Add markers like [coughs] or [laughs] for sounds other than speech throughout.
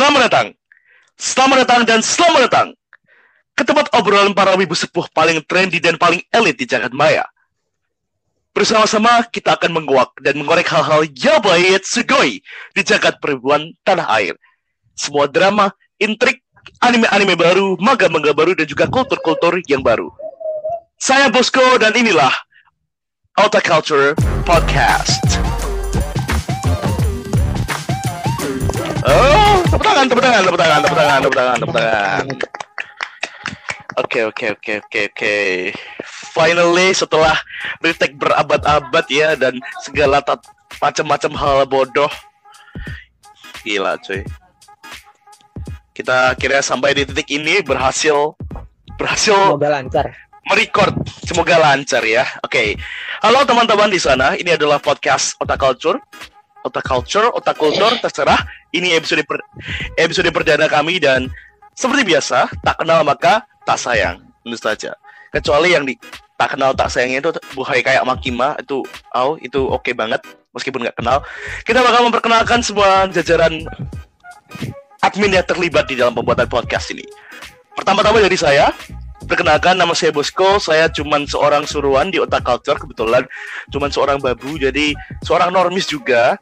Selamat datang, selamat datang dan selamat datang ke tempat obrolan para wibu sepuh paling trendy dan paling elit di jagat maya. Bersama-sama kita akan menguak dan mengorek hal-hal yabayet sugoi di jagat peribuan tanah air. Semua drama, intrik, anime-anime baru, manga-manga baru, dan juga kultur-kultur yang baru. Saya Bosco dan inilah Alta Culture Podcast. Oh, tepuk tangan, tepuk tangan, tepuk tangan, tepuk tangan, tepuk tangan, tepuk tangan. Oke, oke, oke, oke, oke. Finally setelah retake berabad-abad ya dan segala macam-macam hal bodoh. Gila, cuy. Kita akhirnya sampai di titik ini berhasil berhasil Semoga lancar. merecord. Semoga lancar ya. Oke. Halo teman-teman di sana. Ini adalah podcast Otak Culture. Otak Culture, Otak Kultur, terserah. Ini episode per- episode perdana kami dan seperti biasa, tak kenal maka tak sayang. Tentu saja. Kecuali yang di tak kenal tak sayangnya itu buhay kayak Makima itu oh itu oke banget meskipun nggak kenal. Kita bakal memperkenalkan semua jajaran admin yang terlibat di dalam pembuatan podcast ini. Pertama-tama dari saya, Perkenalkan nama saya Bosco, saya cuman seorang suruhan di Otak Culture kebetulan cuman seorang babu jadi seorang normis juga.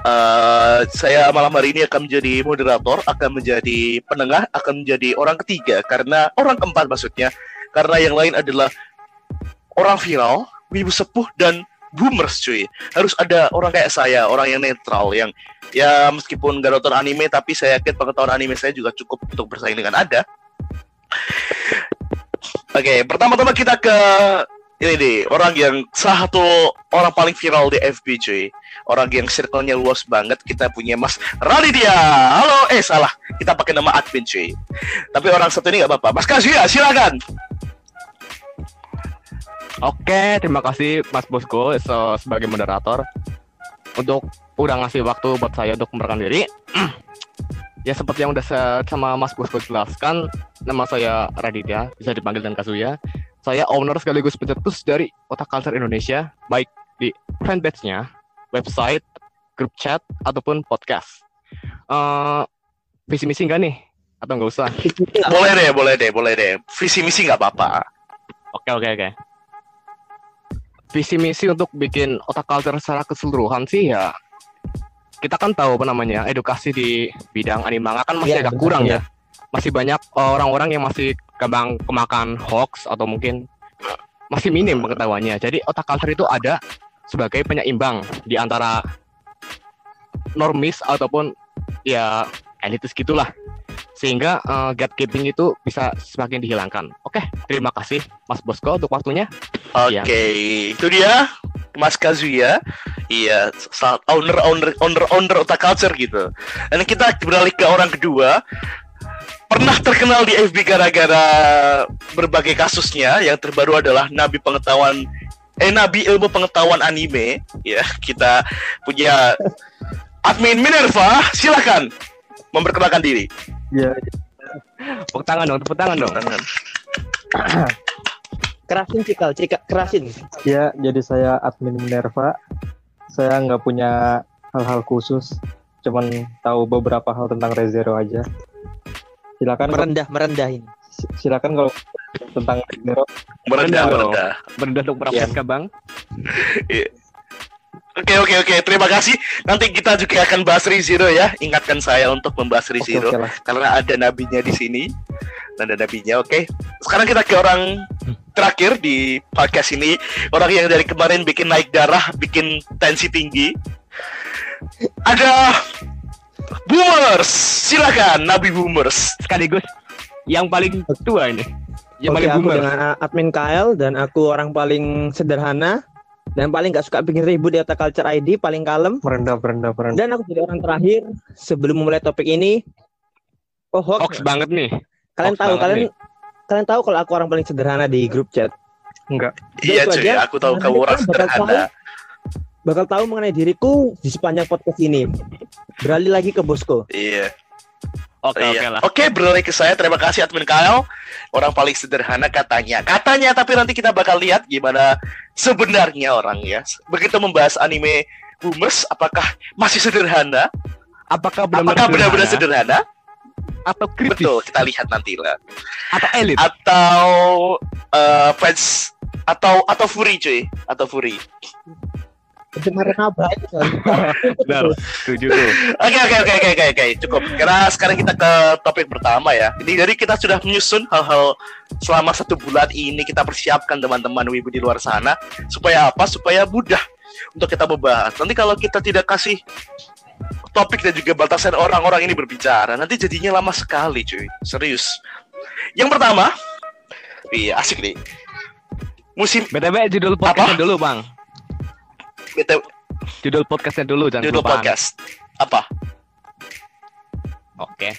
Eh, saya malam hari ini akan menjadi moderator, akan menjadi penengah, akan menjadi orang ketiga karena orang keempat maksudnya karena yang lain adalah orang viral, wibu sepuh dan boomers cuy. Harus ada orang kayak saya, orang yang netral yang ya meskipun gak nonton anime tapi saya yakin pengetahuan anime saya juga cukup untuk bersaing dengan Anda. Oke, pertama-tama kita ke ini nih, orang yang salah satu orang paling viral di FB cuy. Orang yang circle-nya luas banget. Kita punya Mas Raditya. Halo, eh salah. Kita pakai nama admin cuy. Tapi orang satu ini nggak apa-apa. Mas Kazuya, silakan. Oke, terima kasih Mas Bosco so, sebagai moderator untuk udah ngasih waktu buat saya untuk memperkenalkan diri. [clears throat] ya seperti yang udah saya sama Mas Bosco jelaskan, nama saya Raditya, bisa dipanggil dan Kazuya. Saya owner sekaligus pencetus dari Otak Culture Indonesia, baik di fanpage-nya, website, grup chat, ataupun podcast. Eh, visi misi enggak nih? Atau nggak usah? Boleh deh, boleh deh, boleh deh. Visi misi nggak apa-apa. Oke oke oke. Visi misi untuk bikin otak culture secara keseluruhan sih ya. Kita kan tahu apa namanya edukasi di bidang anime manga kan masih Iya, agak kurang benar. ya. Masih banyak orang-orang yang masih gampang kemakan hoax atau mungkin masih minim pengetahuannya. Jadi otak culture itu ada sebagai penyeimbang di antara normis ataupun ya elitis gitulah. Sehingga eh, gatekeeping itu bisa semakin dihilangkan. Oke, terima kasih Mas Bosco untuk waktunya. Oke, Iya. itu dia Mas Kazuya. Iya, owner owner owner owner otak culture gitu. Dan kita beralih ke orang kedua. Pernah terkenal di FB gara-gara berbagai kasusnya. Yang terbaru adalah Nabi pengetahuan eh Nabi ilmu pengetahuan anime. Ya, kita punya admin Minerva. Silakan memperkenalkan diri. Ya, Tepuk tangan dong, tepuk tangan dong. Tangan. [clears throat] Kerasin cikal, cika, kerasin. ya, jadi saya admin Minerva. Saya nggak punya hal-hal khusus, cuman tahu beberapa hal tentang Rezero aja. Silakan, Merendah, merendah ini. si- silakan kalau tentang Rezero. Merendah, Merendah, merendah. Untuk para Iya. PSK, Bang. [laughs] Oke oke oke terima kasih. Nanti kita juga akan bahas Rizero ya. Ingatkan saya untuk membahas Rizero oke lah. karena ada nabinya di sini. Dan ada nabinya. Oke. Sekarang kita ke orang terakhir di podcast ini. Orang yang dari kemarin bikin naik darah, bikin tensi tinggi. Ada Boomers. Silakan Nabi Boomers. Sekaligus yang paling tua ini. Yang Oke, paling aku boomer. dengan admin KL dan aku orang paling sederhana dan paling gak suka bikin ribut di Otak Culture ID, paling kalem. Merendah, merendah, merendah. Dan aku jadi orang terakhir sebelum memulai topik ini. Oh, hoax. Hoax banget nih. kalian hoax tahu kalian kalian tahu kalau aku orang paling sederhana di grup chat. Enggak. Iya cuy, aja. aku tahu kamu orang kalian bakal sederhana. Bakal tahu mengenai diriku di sepanjang podcast ini. Beralih lagi ke bosku. Iya. Oke, oke Iya. lah. Oke, beralih ke saya. Terima kasih admin Kyle. Orang paling sederhana katanya. Katanya, tapi nanti kita bakal lihat gimana sebenarnya orang ya. Begitu membahas anime Boomers, apakah masih sederhana Apakah benar-benar sederhana? sederhana? atau kritis Betul, kita lihat nanti lah. atau elit? Atau eh, fans atau atau Fury cuy, atau Fury. Pencemaran apa itu? Benar, setuju tuh. Oke oke oke oke oke oke cukup. Karena sekarang kita ke topik pertama ya. Ini dari kita sudah menyusun hal-hal selama satu bulan ini kita persiapkan teman-teman wibu di luar sana supaya apa? Supaya mudah untuk kita membahas. Nanti kalau kita tidak kasih topik dan juga batasan orang-orang ini berbicara, nanti jadinya lama sekali cuy. Serius. Yang pertama, iya asik nih. Musim BTW judul podcastnya dulu bang. BTW, Judul podcastnya dulu jangan judul kelupaan. podcast apa? Oke.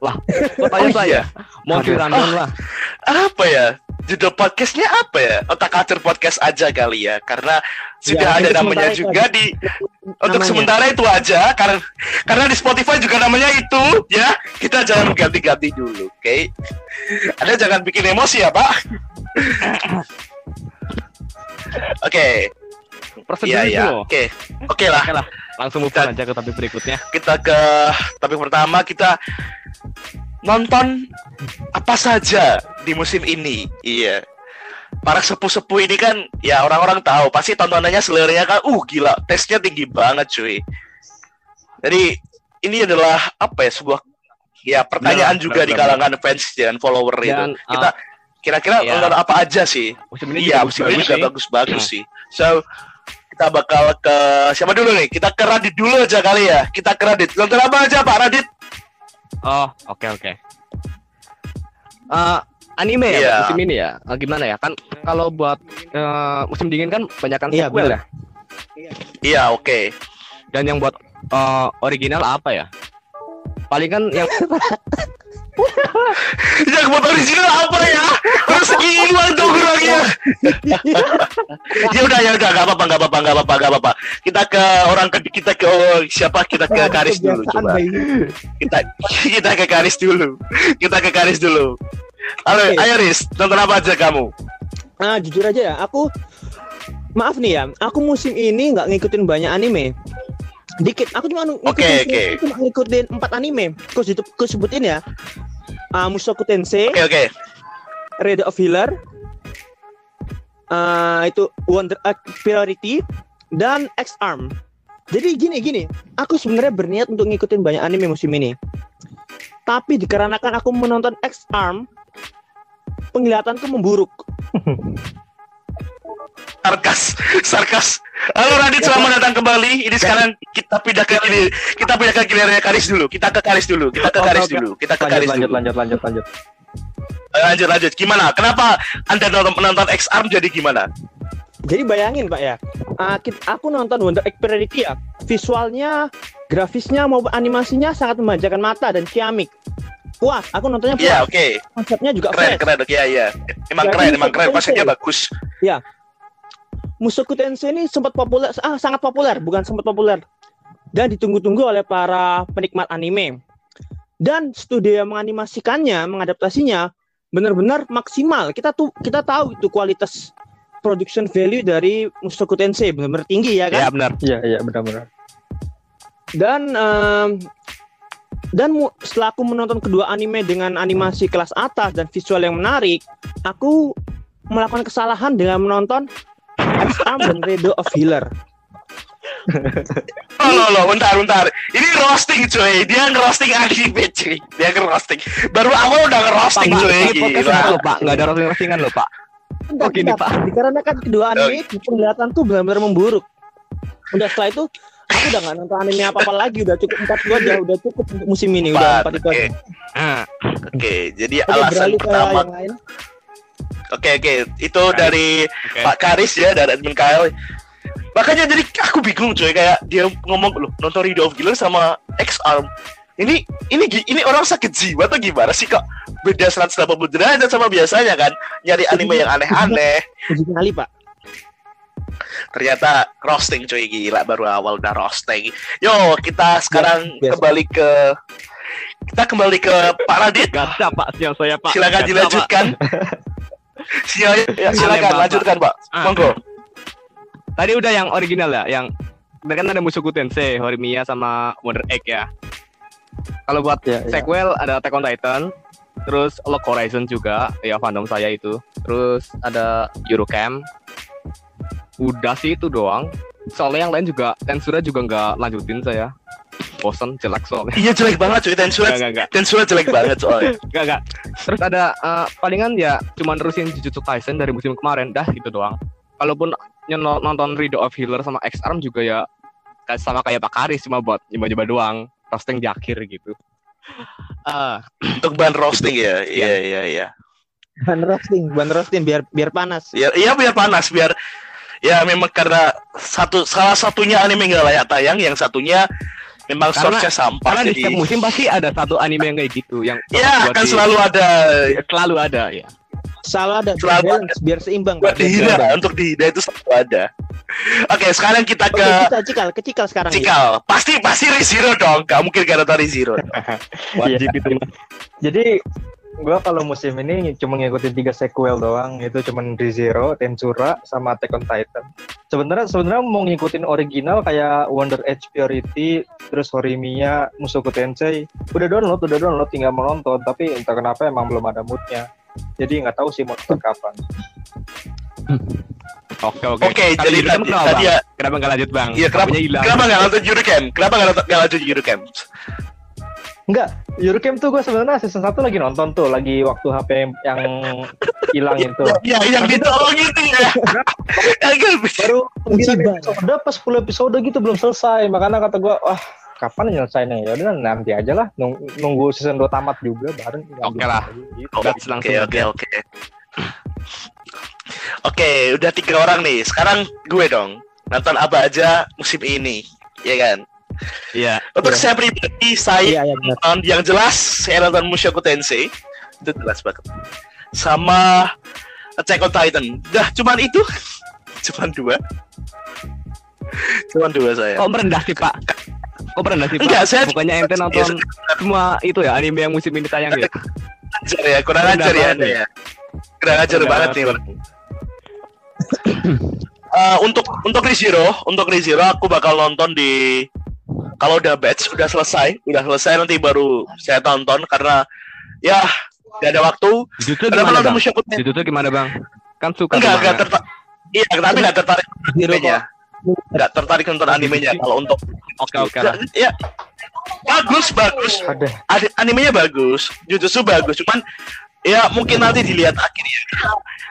Lah, tanya saya? Mau Aduh. random lah. apa ya judul podcastnya apa ya otak atur podcast aja kali ya karena sudah Ya, ada untuk namanya itu juga aja. di untuk Namanya. sementara itu aja karena karena di Spotify juga namanya itu ya kita jangan ganti-ganti dulu oke Anda jangan bikin emosi ya pak [laughs] oke Prosedur iya itu iya. loh. oke. Oke lah. Oke lah, langsung move on aja ke topik berikutnya. kita ke topik pertama kita nonton apa saja di musim ini. Iya. Para sepuh-sepuh ini kan ya orang-orang tahu pasti tontonannya selernya kan uh gila tesnya tinggi banget cuy. Jadi ini adalah apa ya sebuah ya pertanyaan Benar, juga di kalangan fans dan follower itu. Dan, kita kira-kira ya. apa aja sih? Musim ini iya juga musim ini bagus juga bagus-bagus sih. So kita bakal ke siapa dulu nih kita ke Radit dulu aja kali ya kita ke Radit nonton apa aja Pak Radit Oh, oke oke. Eh, anime ya Iya. musim ini ya? Eh, gimana ya? Kan kalau buat eh, musim dingin kan banyak kan Iya, sequel ya. iya oke Dan yang buat eh, original apa ya? Paling kan yang [laughs] [laughs] buat original apa ya? Harus hilang dong orangnya. [laughs] Ya udah ya udah. Nggak apa-apa nggak apa-apa nggak apa-apa nggak apa-apa. Kita ke orang ke kita ke oh, siapa? Kita ke Karis dulu coba. kita [laughs] kita ke Karis dulu. Kita ke Karis dulu. Halo Oke. ayo Riz. Nonton apa aja kamu? Ah, jujur aja ya, aku maaf nih ya, aku musim ini nggak ngikutin banyak anime. Dikit, aku cuma ngikutin oke. aku cuma ngikutin empat anime. Aku aku sebutin ya. Ah, Mushoku Tensei, oke oke Red of Healer, ah, itu Wonder Egg Priority, dan X Arm. Jadi gini gini, aku sebenarnya berniat untuk ngikutin banyak anime musim ini. Tapi dikarenakan aku menonton X Arm, penglihatanku memburuk. [laughs] sarkas. Sarkas. Halo Radit selamat datang kembali. Ini sekarang kita pindah ke gini kita pindah ke gilirannya Karis dulu. Kita ke Karis dulu. Kita ke Oke, Karis dulu. Kita ke Lanjut, Karis lanjut, dulu. lanjut, lanjut, lanjut. Ayo, lanjut lanjut. Gimana? Kenapa anda nonton menonton X Arm jadi gimana? Jadi bayangin Pak ya, ah, aku nonton Wonder Egg Priority ya, visualnya, grafisnya maupun animasinya sangat memanjakan mata dan ciamik. Puas, aku nontonnya puas. Iya oke. Konsepnya juga keren fresh. keren. Oke ya ya emang Jadi, keren emang keren. konsepnya bagus Mushoku Tensei ini sempat populer, ah sangat populer, bukan sempat populer. Dan ditunggu-tunggu oleh para penikmat anime. Dan studio yang menganimasikannya, mengadaptasinya benar-benar maksimal. Kita tuh kita tahu itu kualitas production value dari Mushoku Tensei benar-benar tinggi ya kan? ya benar. Iya, iya, benar-benar. dan em, dan setelah aku menonton kedua anime dengan animasi kelas atas dan visual yang menarik, aku melakukan kesalahan dengan menonton Dan Redo of Healer. oh lo lo bentar bentar ini roasting cuy dia ngerosting anime cuy dia ngerosting baru awal udah ngerosting cuy gila Pak. Nggak ada roasting-roastingan lo, Pak. Bentar, Oh, gini, bentar. Pak. Dikarenakan kedua anime penglihatan tuh benar-benar memburuk. Udah setelah itu aku udah nggak nonton anime apa-apa lagi, udah cukup empat itu aja, udah cukup untuk musim ini, udah Empat, empat itu aja. oke. Ah, oke jadi Oke, alasan pertama yang lain. Oke oke itu Karis. dari oke. Pak Karis ya dari admin KL. Makanya jadi aku bingung cuy kayak dia ngomong loh nonton Rido of Killer sama X Arm. Ini ini ini orang sakit jiwa atau gimana sih kok beda 180 derajat sama biasanya kan nyari anime yang aneh-aneh. [laughs] Nyali, Pak. Ternyata roasting cuy gila baru awal udah roasting. Yo kita sekarang biasa. kembali ke kita kembali ke Pak Radit. Gacha, Pak. Siang saya, Pak. Silakan Gacha, dilanjutkan. Sia- [laughs] ya, silakan Aneh, Bapak. lanjutkan Pak. Ah. Monggo. Pak. Tadi udah yang original ya, yang kan ada Mushoku Tensei, Horimiya sama Wonder Egg ya. Kalau buat Ya, ya. sequel ada Attack on Titan, terus Lock Horizon juga, ya fandom saya itu. Terus ada Eurocamp. Udah sih itu doang. Soalnya yang lain juga Tensura juga nggak lanjutin saya. Bosen, jelek soalnya. Iya jelek banget cuy. Enggak, enggak, enggak. Tensura jelek banget soalnya. [laughs] Enggak, enggak. Terus ada eh, palingan ya cuman terusin Jujutsu Kaisen dari musim kemarin, dah gitu doang. Kalaupun nonton Rido of Healer sama X Arm juga ya sama kayak Pak Karis cuma buat nyoba-nyoba doang, roasting di akhir gitu. Eh, [clears throat] Untuk bahan roasting ya. Iya iya iya. Ban roasting, ban roasting biar biar panas. Ya, iya biar panas biar ya memang karena satu salah satunya anime nggak layak tayang, yang satunya memang Karena- source-nya sampah. karena di jadi- setiap musim pasti ada satu anime yang kayak gitu yang Ya akan di- selalu ada selalu ada ya. Salah ada Selalu biar balance, biar seimbang. buat dihina untuk dihina itu selalu ada. Oke sekarang kita Oke, ke kita cikal, ke cikal sekarang. ya. Cikal. Pasti pasti Rizero dong. Gak mungkin gak nonton Rizero. Wajib itu. Jadi gua kalau musim ini cuma ngikutin tiga sequel doang, itu cuman ReZero, Tensura, sama Attack on Titan. Sebenarnya sebenarnya mau ngikutin original kayak Wonder Edge Purity, terus Horimiya, Mushoku Tensei, udah download, udah download, tinggal mau nonton, tapi entah kenapa emang belum ada moodnya. Jadi nggak tahu sih mau nonton kapan. Oke oke. Oke, jadi tadi, kenapa, tadi ya, kenapa nggak lanjut bang? Iya, kenapa- kenapa gak nonton Eurocamp? Kenapa gak nonton, gak lanjut Eurocamp? Enggak, Eurocamp tuh gue sebenarnya season 1 lagi nonton tuh, lagi waktu HP yang hilang itu. Ya, yang ditolong itu ya. [laughs] Baru 9 Musibah. episode, pas 10 episode gitu belum selesai. Makanya kata gue, wah kapan nyelesainnya? Ya udah nanti aja lah, nung- nunggu season 2 tamat juga bareng. Oke lah. Gitu. That's langsung Oke, oke, oke. Oke, udah tiga orang nih. Sekarang gue dong. Nonton apa aja musim ini, ya kan? Iya. Untuk Iya. saya pribadi, saya iya benar. nonton yang jelas saya nonton Mushoku Tensei. Itu jelas banget. Sama Attack on Titan. Dah, cuman itu. [laughs] cuman dua. Cuman dua saya. Kok merendah sih pak? Kok merendah sih pak? Enggak, saya- Bukannya ente [laughs] nonton semua itu ya anime yang musim ini tayang ya? ajar ya, kurang ajar ya, ya. Kurang ajar banget nih. Eh, untuk untuk Rizero, untuk Rizero aku bakal nonton di kalau udah batch udah selesai, udah selesai nanti baru saya tonton karena ya gak ada waktu. Jujutsu Karena gimana bang? Tensei Jujutsu gimana bang? Kan suka enggak tuh enggak tertarik. Iya, tapi enggak tertarik animenya. Enggak tertarik nonton animenya kalau untuk Oke oke lah. ya bagus bagus Ada. Animenya bagus Jujutsu bagus cuman ya mungkin nanti dilihat akhirnya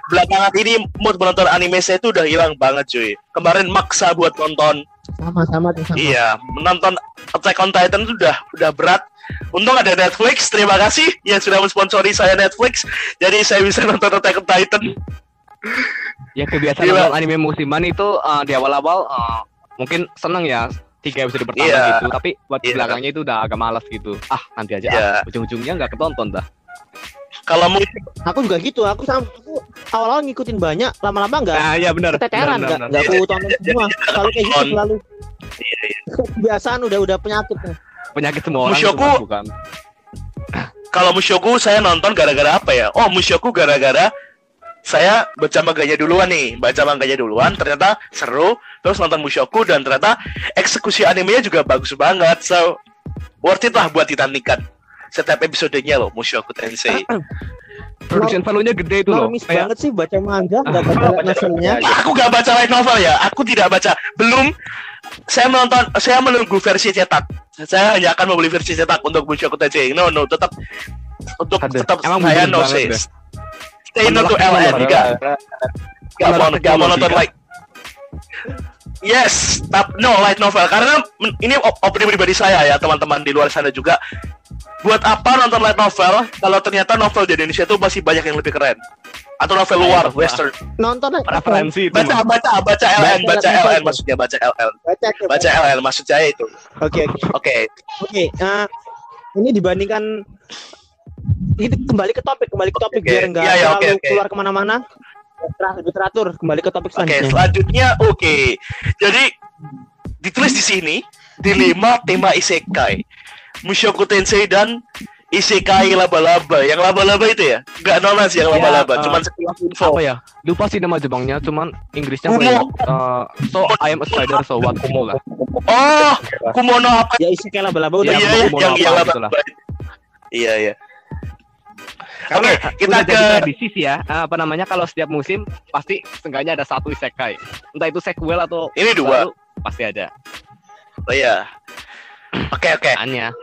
belakangan ini mood menonton anime saya itu udah hilang banget cuy kemarin maksa buat nonton Sama-sama tuh sama. iya menonton Attack on Titan itu udah udah berat untung ada Netflix terima kasih yang sudah mensponsori saya Netflix jadi saya bisa nonton Attack on Titan Ya kebiasaan Gila. anime musiman itu eh, di awal-awal eh, mungkin seneng ya tiga episode pertama Iya. gitu tapi buat Iya. belakangnya itu udah agak malas gitu ah nanti aja Iya. ah. ujung-ujungnya nggak ketonton dah kalau mau Aku juga gitu. Aku sama aku awal-awal ngikutin banyak, lama-lama enggak nah iya benar keteteran, enggak enggak aku tonton semua. [laughs] Kalau kayak gitu selalu Iya, iya. kebiasaan udah udah penyakit. nih. penyakit semua orang Mas, bukan kalau Mushoku saya nonton gara-gara apa ya? Oh, Mushoku gara-gara saya baca manganya duluan nih, baca manganya duluan, ternyata seru, terus nonton Mushoku dan ternyata eksekusi animenya juga bagus banget. So, worth it lah buat ditandingkan. Setiap episodenya loh, Mushoku Tensei. Production value-nya gede itu loh Normis kayak banget sih baca manga, enggak baca baca novelnya. Aku gak baca light novel ya, aku tidak baca. Belum, saya menonton, saya menunggu versi cetak. Saya hanya akan membeli versi cetak untuk Mushoku Tensei. No, no, tetap untuk tetap emang saya no banget say. deh. Stay no to LN, enggak. Gak mau, gak mau nonton light. Yes, tap, no light novel karena ini op- opini pribadi saya ya teman-teman di luar sana juga. Buat apa nonton light novel kalau ternyata novel di Indonesia itu masih banyak yang lebih keren? Atau novel luar, Ayo, western. Nonton aja. referensi itu Baca, baca, baca LN, Baca baca. LN maksudnya baca LL, Baca. baca LL maksud saya itu. Oke, oke. Oke, Oke, nah, ini dibandingkan ini kembali ke topik, kembali ke topik Oke, biar enggak iya, iya, terlalu oke, oke. keluar ke mana-mana. Lebih teratur, kembali ke topik Oke, selanjutnya. selanjutnya oke. Jadi ditulis di sini di lima tema isekai. Mushoku Tensei dan Isekai laba-laba. Yang laba-laba itu ya? Enggak normal sih yang Ya, laba-laba, eh, cuman sekilas info. Apa ya? Lupa sih nama Jepangnya, cuman Inggrisnya Kumo. ya? Eh, so I am a spider, so what Kumo lah. Oh, Kumono apa? Ya isi kayak laba-laba udah Iya, yang yang gitu lah. laba-laba. Iya, iya. Oke, kita ke tradisi sih ya. eh, Apa namanya kalau setiap musim pasti seenggaknya ada satu isekai. Entah itu sequel atau ini dua. baru, pasti ada. Oh iya. Oke, oke. Hanya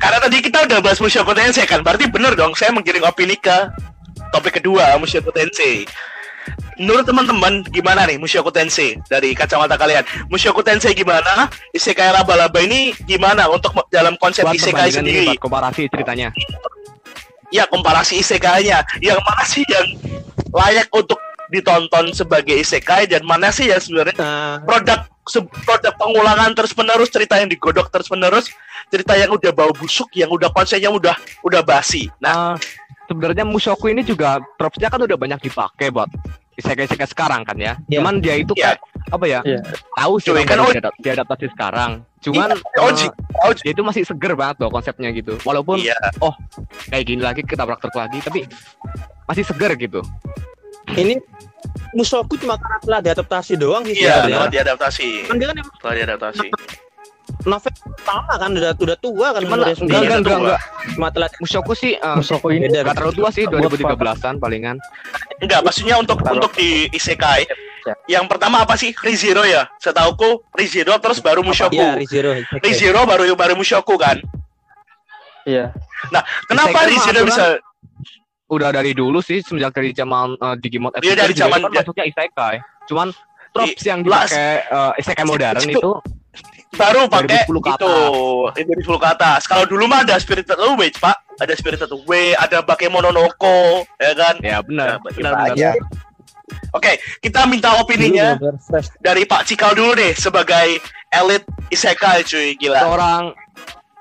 Karena tadi kita udah bahas Mushoku Tensei kan, berarti bener dong saya menggiring opini ke topik kedua Mushoku Tensei. Menurut teman-teman gimana nih Mushoku Tensei dari kacamata kalian? Mushoku Tensei gimana? Isekai laba-laba ini gimana untuk dalam konsep buat isekai ini sendiri? buat komparasi ceritanya. Ya komparasi isekainya, yang mana sih yang layak untuk ditonton sebagai isekai dan mana sih yang sebenarnya Nah, produk se- produk pengulangan terus menerus cerita yang digodok terus menerus cerita yang udah bau busuk yang udah konsepnya udah udah basi nah Nah, sebenarnya Mushoku ini juga tropesnya kan udah banyak dipakai buat isekai-isekai sekarang kan ya. Iya. Cuman dia itu Iya. kayak apa ya? Iya. Tahu sih orang kan diadap- diadaptasi sekarang. Cuman Iya, Oji. eh, Oji. dia itu masih seger banget loh konsepnya gitu. Walaupun iya kayak gini lagi kita praktek lagi tapi masih seger gitu. Ini Musoku cuma karena telah diadaptasi doang sih iya telah diadaptasi Kan dia kan emang telah diadaptasi novel pertama kan udah udah tua kan Cuman umurnya enggak enggak enggak, tua. enggak. cuma telah Mushoku sih eh, Mushoku ini beda Gak terlalu tua sih Buat 2013-an palingan. enggak maksudnya untuk Taruh. untuk di isekai Ya. yang pertama apa sih Rizero ya setauku Rizero terus baru Mushoku Iya, Rizero. Rizero baru baru Mushoku kan iya kenapa Isekai mah Rizero bisa Udah dari dulu sih semenjak dari zaman eh, Digimon Iya, dari zaman- kan masuknya isekai. Cuman tropes yang dipakai eh, isekai modern Itu- itu baru pakai 2010 ke itu itu 2010 ke atas kalau dulu mah ada Spirited Away pak ada Spirited Away ada Bakemononoko ya kan ya benar. Nah, benar, kita benar. aja. Oke, kita minta opininya dari Pak Cikal dulu deh sebagai elit isekai cuy, gila. Seorang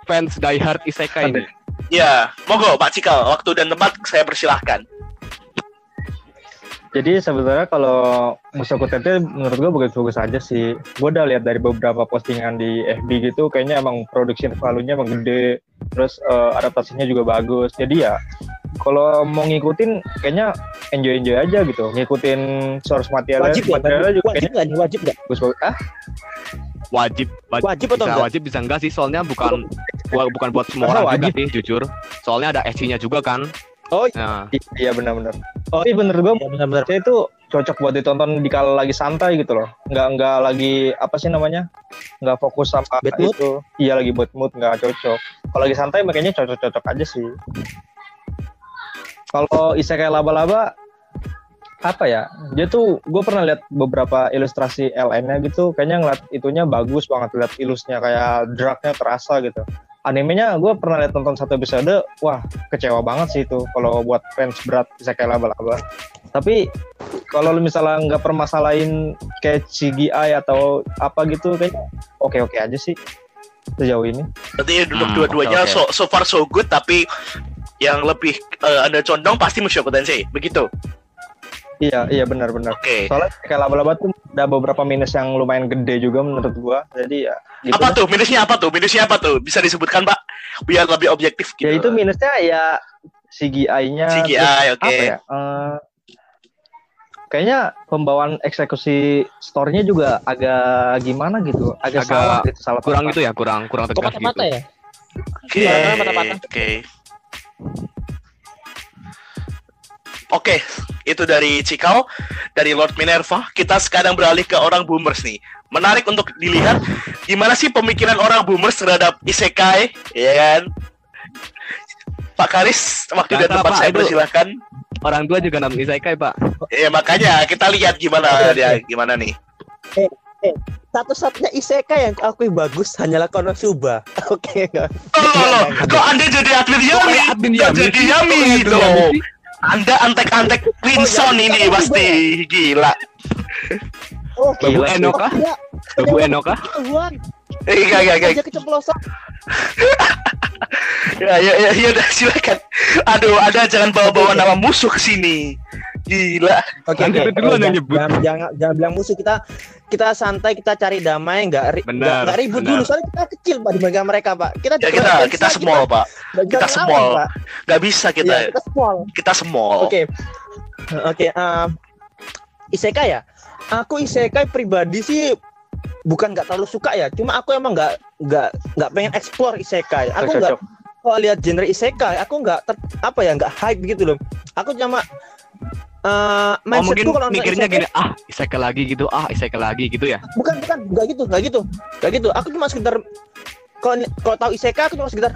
fans diehard isekai ini. Ya, monggo Pak Cikal, waktu dan tempat saya persilahkan. Jadi sebenarnya kalau Mushoku Tensei menurut gue bagus-bagus aja sih. Gue udah lihat dari beberapa postingan di FB gitu, kayaknya emang production value-nya emang gede, terus eh, adaptasinya juga bagus. Jadi ya kalau mau ngikutin, kayaknya enjoy-enjoy aja gitu. Ngikutin source materialnya, Wajib ya? materialnya juga Wajib kayaknya nggak nih? Wajib nggak? bagus-bagus. Ah, Wajib, wajib, Wajib atau bisa enggak? wajib bisa enggak sih soalnya bukan bu- bukan buat semua orang juga sih jujur. Soalnya ada SC-nya juga kan. Oh, Nah, iya benar-benar. Oh, Tapi bener gue ya benar-benar. saya itu cocok buat ditonton di kala lagi santai gitu loh. Nggak nggak lagi apa sih namanya? Nggak fokus sama Bad mood? itu. Iya lagi buat mood nggak cocok. Kalau lagi santai makanya cocok-cocok aja sih. Kalau isekai laba-laba apa ya? Dia tuh gue pernah lihat beberapa ilustrasi LN-nya gitu, kayaknya ngeliat itunya bagus banget lihat ilusnya kayak dragnya terasa gitu. Animenya gue pernah lihat nonton satu episode, wah kecewa banget sih itu kalau buat fans berat isekai laba-laba. Tapi kalau lu misalnya nggak permasalahin kayak CGI atau apa gitu kayaknya oke-oke aja sih sejauh ini. Berarti duduk Hmm, dua-duanya oke, so, so far so good, tapi yang lebih eh, Anda condong pasti Mushoku Tensei, begitu. Iya, iya benar-benar. Oke. Soalnya kayak laba-laba tuh ada beberapa minus yang lumayan gede juga menurut gua. Jadi ya gitu Apa deh. tuh? Minusnya apa tuh? Minusnya apa tuh? Bisa disebutkan, Pak? Biar lebih objektif gitu. Ya itu minusnya ya CGI-nya. CGI, oke. Apa ya? eh, kayaknya pembawaan eksekusi story-nya juga agak gimana gitu, agak, Agak salah gitu, salah kurang tempat. itu ya, kurang kurang tegas gitu. mata-mata ya? Oke. Iya, mata-mata. Oke. Oke, itu dari Cikau, dari Lord Minerva. Kita sekarang beralih ke orang boomers nih. Menarik untuk dilihat gimana sih pemikiran orang boomers terhadap isekai, ya kan? Pak Karis, waktu dan tempat saya persilahkan. Orang tua juga nonton isekai, Pak. Ya makanya kita lihat gimana dia, gimana nih. Satu-satunya isekai yang aku bagus hanyalah Konosuba. [laughs] Oke, enggak. Oh, loh, loh. kok Anda jadi atlet Yami? kayak admin Kok Yami jadi? Yami Kok admin? Anda antek-antek Oh, ya, ini kan pasti gila. Oh, Babu Gila. Eno kah? ya, Babu Eno kah? Tuhan. Eh, enggak, enggak, enggak. Aja keceplosan. [laughs] Ya, ya, ya, ya udah silakan. Aduh, Anda jangan bawa-bawa nama musuh ke sini. Gila. Oke, Anda oke. duluan yang nyebut. Jangan, jangan, jangan bilang musuh kita. Kita santai, kita cari damai, nggak nggak ribut benar. dulu. Soalnya kita kecil pak dibandingkan mereka pak. Kita Ya kita kita lah, small pak, nggak kita small. Pak. nggak bisa Iya, kita kita small. kita small. Oke, oke. eh, isekai ya. Aku isekai pribadi sih bukan nggak terlalu suka ya. Cuma aku emang nggak nggak nggak pengen explore isekai. Aku nggak kalau lihat genre isekai, aku nggak apa ya nggak hype gitu loh. Aku cuma eh Oh mungkin kalau mikirnya gini, ah isekai lagi gitu, ah isekai lagi gitu ya. bukan bukan nggak gitu nggak gitu nggak gitu aku cuma sekedar kalau kalau tahu isekai aku cuma sekedar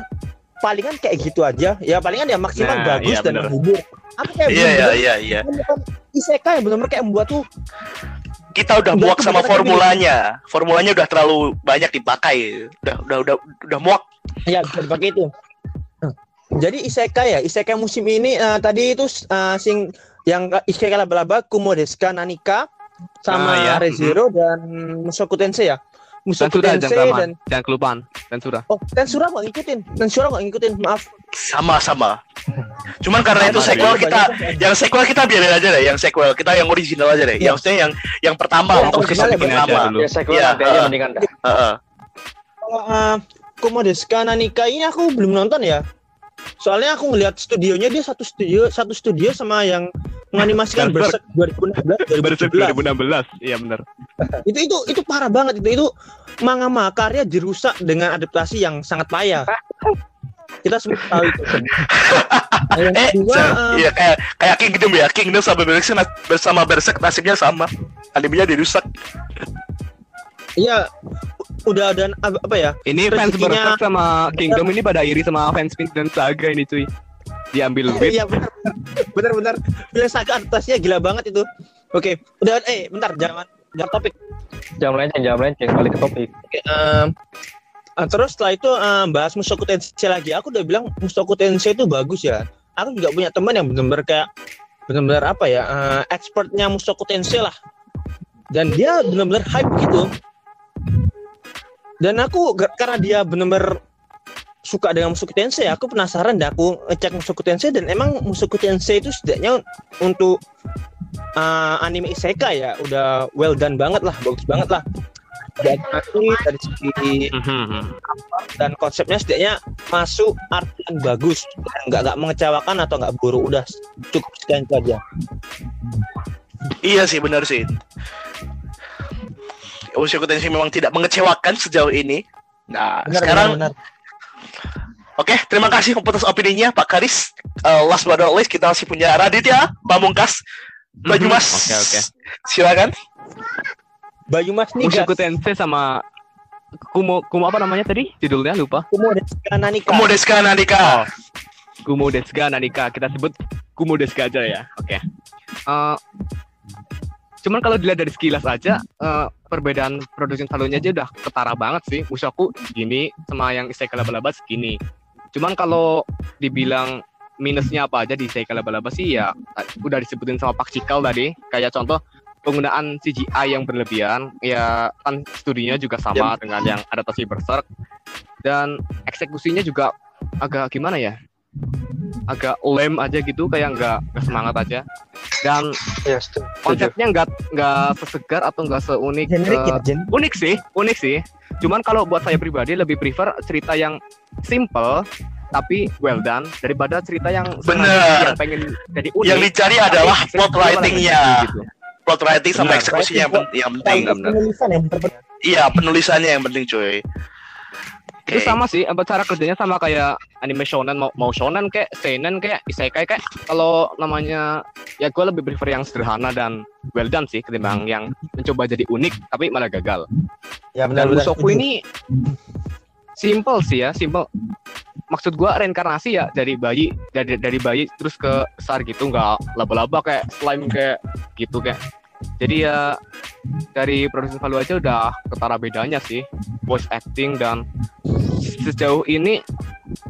palingan kayak gitu aja ya palingan ya maksimal Nah, bagus iya, dan menghibur aku kayak Iya iya iya iya. menemukan isekai yang benar-benar kayak membuat tuh Kita udah muak sama kebetulan formulanya. Formulanya udah terlalu banyak dipakai. Udah udah udah udah muak. ya bisa dipakai itu jadi isekai ya isekai musim ini eh, tadi itu eh, sing yang isekai laba-laba Kumo Deska Nanika sama Ah, ya. Rezero dan Musoku Tensei ya Musoku Tensura Tensei jangan dan jangan kelupaan. Tensura. oh Tensura nggak ngikutin Tensura nggak ngikutin maaf Sama-sama. Cuman karena itu Sama, sequel iya. kita yang sequel kita biarin aja deh, yang sequel kita yang original aja deh. Iya. Yang maksudnya yang yang pertama Iya, untuk original season ya, pertama. Ya sequel Iya, nanti aja uh. mendingan dah. Heeh. Kalau uh, Komodeska Nanika ini aku belum nonton ya. Soalnya aku ngelihat studionya dia satu studio satu studio sama yang menganimasikan Berserk. Berserk 2016 Berserk 2017. 2016. Iya benar. [laughs] Itu itu itu parah banget itu itu manga makarya dirusak dengan adaptasi yang sangat payah. Kita semua tahu itu. Nah, [laughs] yang Eh, kedua, uh, iya kayak kayak Kingdom ya. Kingdom sama Berserk bersama Berserk nasibnya sama. Animenya dirusak. iya udah ada apa ya? Ini fans Berserk sama Kingdom ini pada iri sama fans Pink dan Saga ini cuy. Diambil [laughs] beat. Iya benar. Benar benar. Bila saga adaptasinya gila banget itu. Oke, udah eh bentar jangan jangan topik. Jam lain jangan balik ke topik. Oke, eh, terus setelah itu em, bahas Musoku Tensei lagi. Aku udah bilang Musoku Tensei itu bagus ya. Aku juga punya teman yang benar-benar kayak benar-benar apa ya, eh, expertnya Musoku Tensei lah. Dan dia benar-benar hype gitu. Dan aku karena dia benar-benar suka dengan Musoku Tensei, aku penasaran dan aku ngecek Musoku Tensei dan emang Musoku Tensei itu setidaknya untuk eh, anime isekai ya udah well done banget lah, bagus banget lah dari animasi, dari segi dan konsepnya setidaknya masuk art yang bagus nggak nggak mengecewakan atau nggak buruk udah cukup sekian itu aja Iya sih benar sih. Mushoku Tensei memang tidak mengecewakan sejauh ini. Nah, sekarang benar, Oke, terima kasih atas opininya Pak Karis. Uh, last but not least kita masih punya Raditya, Pamungkas, Baju Mas. Mhm. Oke oke. Silakan. Bayu Mas nih Mushoku Tensei sama Kumo Kumo apa namanya tadi? Judulnya lupa. Kumo dan Nanika Kemudian sekarang Andika. Kumo Desuga Nanika. Kita sebut Kumo Desuga aja ya. Oke. Eh, cuman kalau dilihat dari sekilas aja eh, perbedaan production value-nya aja udah ketara banget sih. Mushoku segini sama yang Isekai Laba-Laba segini. Cuman kalau dibilang minusnya apa aja di Isekai Laba-Laba sih ya udah disebutin sama Pak Cikal tadi. Kayak contoh penggunaan CGI yang berlebihan ya kan studinya juga sama dengan yang adaptasi Berserk dan eksekusinya juga agak gimana ya agak lem aja gitu kayak nggak semangat aja dan Ya, setuju. konsepnya nggak nggak sesegar atau nggak seunik generik eh, ya unik sih unik sih cuman kalau buat saya pribadi lebih prefer cerita yang simple tapi well done daripada cerita yang Bener. yang pengen jadi unik Yang dicari adalah plot writing-nya. gitu. Plot writing sama eksekusinya yang, pen- yang penting. Penulisan yang benar Iya, penulisannya yang penting, cuy. Itu Oke. sama sih apa cara kerjanya sama kayak anime shonen mau, mau shonen kayak seinen kayak isekai kayak kalau namanya ya gue lebih prefer yang sederhana dan well done sih ketimbang yang mencoba jadi unik tapi malah gagal. Ya dan Musoku ini simple sih ya simple. Maksud gua reinkarnasi ya dari bayi dari dari bayi terus ke besar gitu nggak laba-laba kayak slime kayak gitu kayak jadi ya dari produksi value aja udah ketara bedanya sih voice acting dan sejauh ini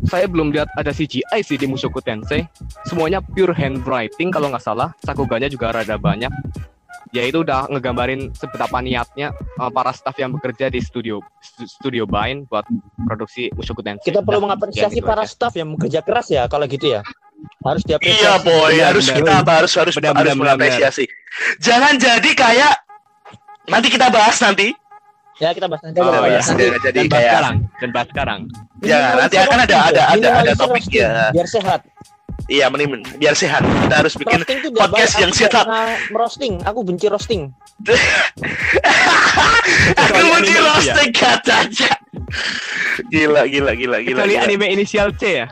saya belum lihat ada CGI sih di Mushoku Tensei semuanya pure handwriting kalau nggak salah sakuganya juga rada banyak ya itu udah ngegambarin seberapa niatnya uh, para staff yang bekerja di studio stu- studio Bain buat produksi Mushoku Tensei. kita perlu Dah, mengapresiasi ya gitu para aja. staff yang bekerja keras ya kalau gitu ya harus diapresiasi Iya, boy, Benar, harus benar. kita harus harus Benar, harus benar, benar, mengapresiasi. Jangan jadi kayak nanti kita bahas nanti. Ya kita bahas nanti. Oh, kita bahas nanti. Jadi, jadi Dan bahas kayak sekarang, dan bahas sekarang. Ya, nanti akan ada- ada- ada- ada topik, ya. Biar sehat. iya mending biar sehat. Kita harus bikin podcast yang sehat. merosting. Aku benci roasting. [laughs] Aku itu ya? roasting katanya. Gila, gila, gila, gila. Kecuali gila. anime inisial C ya.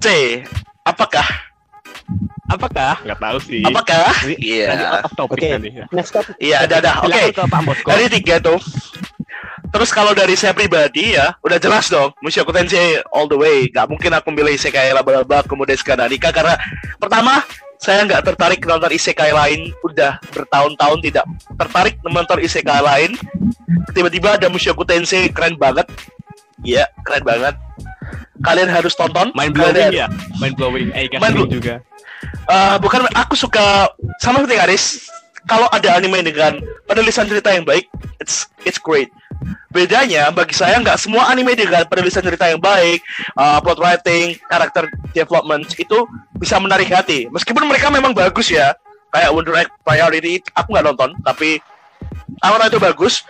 C. Apakah? Apakah? Nggak tahu sih. Apakah? Iya. Topic Oke. nanti. Next topic. Iya, ada, ada. Oke. Dari tiga tuh. Terus kalau dari saya pribadi ya, udah jelas dong. Mushoku Tensei all the way. Gak mungkin aku milih isekai laba-laba kemudian Skananika karena pertama saya nggak tertarik nonton isekai lain. Udah bertahun-tahun tidak tertarik menonton isekai lain. Tiba-tiba ada Mushoku Tensei keren banget. Iya, keren banget. Kalian harus tonton. Mind Kalian- blowing ya. Mind blowing. Eh, Mind blow- juga. Eh, bukan aku suka sama seperti Aris kalau ada anime dengan penulisan cerita yang baik it's it's great bedanya bagi saya nggak semua anime dengan penulisan cerita yang baik uh, plot writing karakter development itu bisa menarik hati meskipun mereka memang bagus ya kayak Wonder Egg Priority aku nggak nonton tapi awalnya itu bagus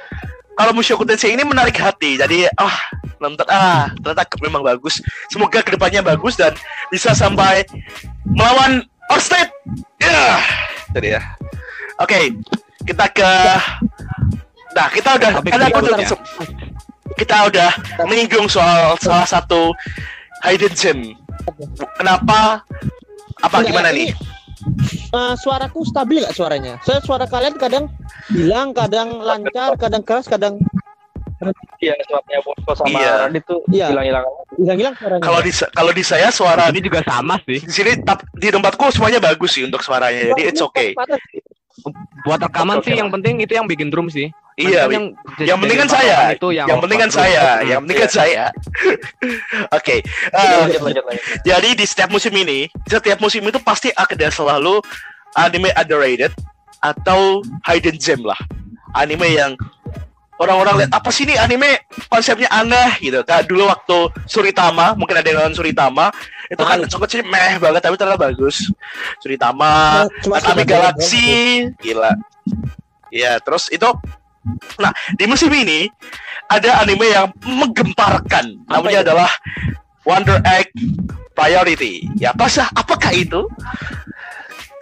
kalau Mushoku Tensei ini menarik hati jadi ah nonton ah ternyata memang bagus. Semoga ke depannya bagus dan bisa sampai melawan Orsted ya jadi ya oke kita ke nah kita udah Topik ada aku se- kita udah menyinggung soal salah satu hidden gem. Kenapa? Apa Enggak, gimana ini, nih eh, suaraku stabil nggak suaranya? Saya suara kalian kadang hilang, kadang lancar, kadang keras, kadang Iya, suaranya Bosko sama Iya. Radit tuh Iya. hilang-hilang. hilang-hilang suaranya. kalau di kalau di saya suara Ini juga sama sih. di sini tap- di tempatku semuanya bagus sih untuk suaranya jadi it's okay. Buat rekaman sih yang penting itu yang bikin drum sih. Iya Kan Wi. yang, yang penting kan saya itu yang, yang penting kan drum. saya yang penting kan iya. saya [laughs] oke eh. Jadi di setiap musim ini, setiap musim itu pasti ada selalu anime underrated atau hidden gem lah. Anime yang orang-orang lihat apa sih ini anime konsepnya aneh gitu. Kayak dulu waktu Suritama, mungkin ada yang nonton Suritama, itu kan konsepnya meh banget tapi ternyata bagus. Suritama, Akame sekedar Galaxy, gila. Ya, terus itu Nah, di musim ini ada anime yang menggemparkan. Namanya itu? adalah Wonder Egg Priority. Ya, apa sih? Apakah itu?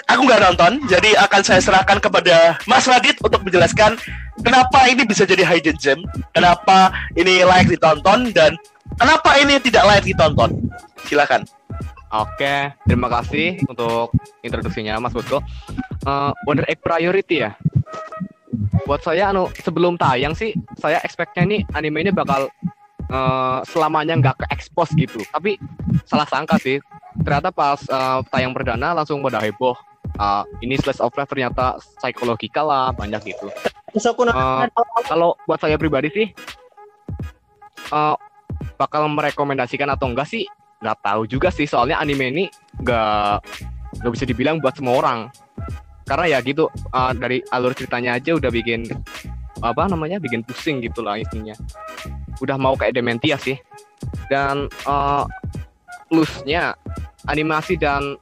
Aku nggak nonton, jadi akan saya serahkan kepada Mas Radit untuk menjelaskan kenapa ini bisa jadi hidden gem, kenapa ini layak ditonton dan kenapa ini tidak layak ditonton. Silakan. Oke, terima kasih untuk introduksinya Mas Bosko. Eh, Wonder Egg Priority ya. Buat saya anu sebelum tayang sih saya expect-nya ini anime ini bakal eh, selamanya nggak ke expose gitu. Tapi salah sangka sih. Ternyata pas eh, tayang perdana langsung pada heboh. Eh, ini slice of life ternyata psikologikal lah banyak gitu. Eh, kalau buat saya pribadi sih eh bakal merekomendasikan atau enggak sih nggak tahu juga sih soalnya anime ini nggak nggak bisa dibilang buat semua orang karena ya gitu eh, dari alur ceritanya aja udah bikin apa namanya bikin pusing gitu lah intinya. Udah mau kayak dementia sih. Dan eh, plusnya animasi dan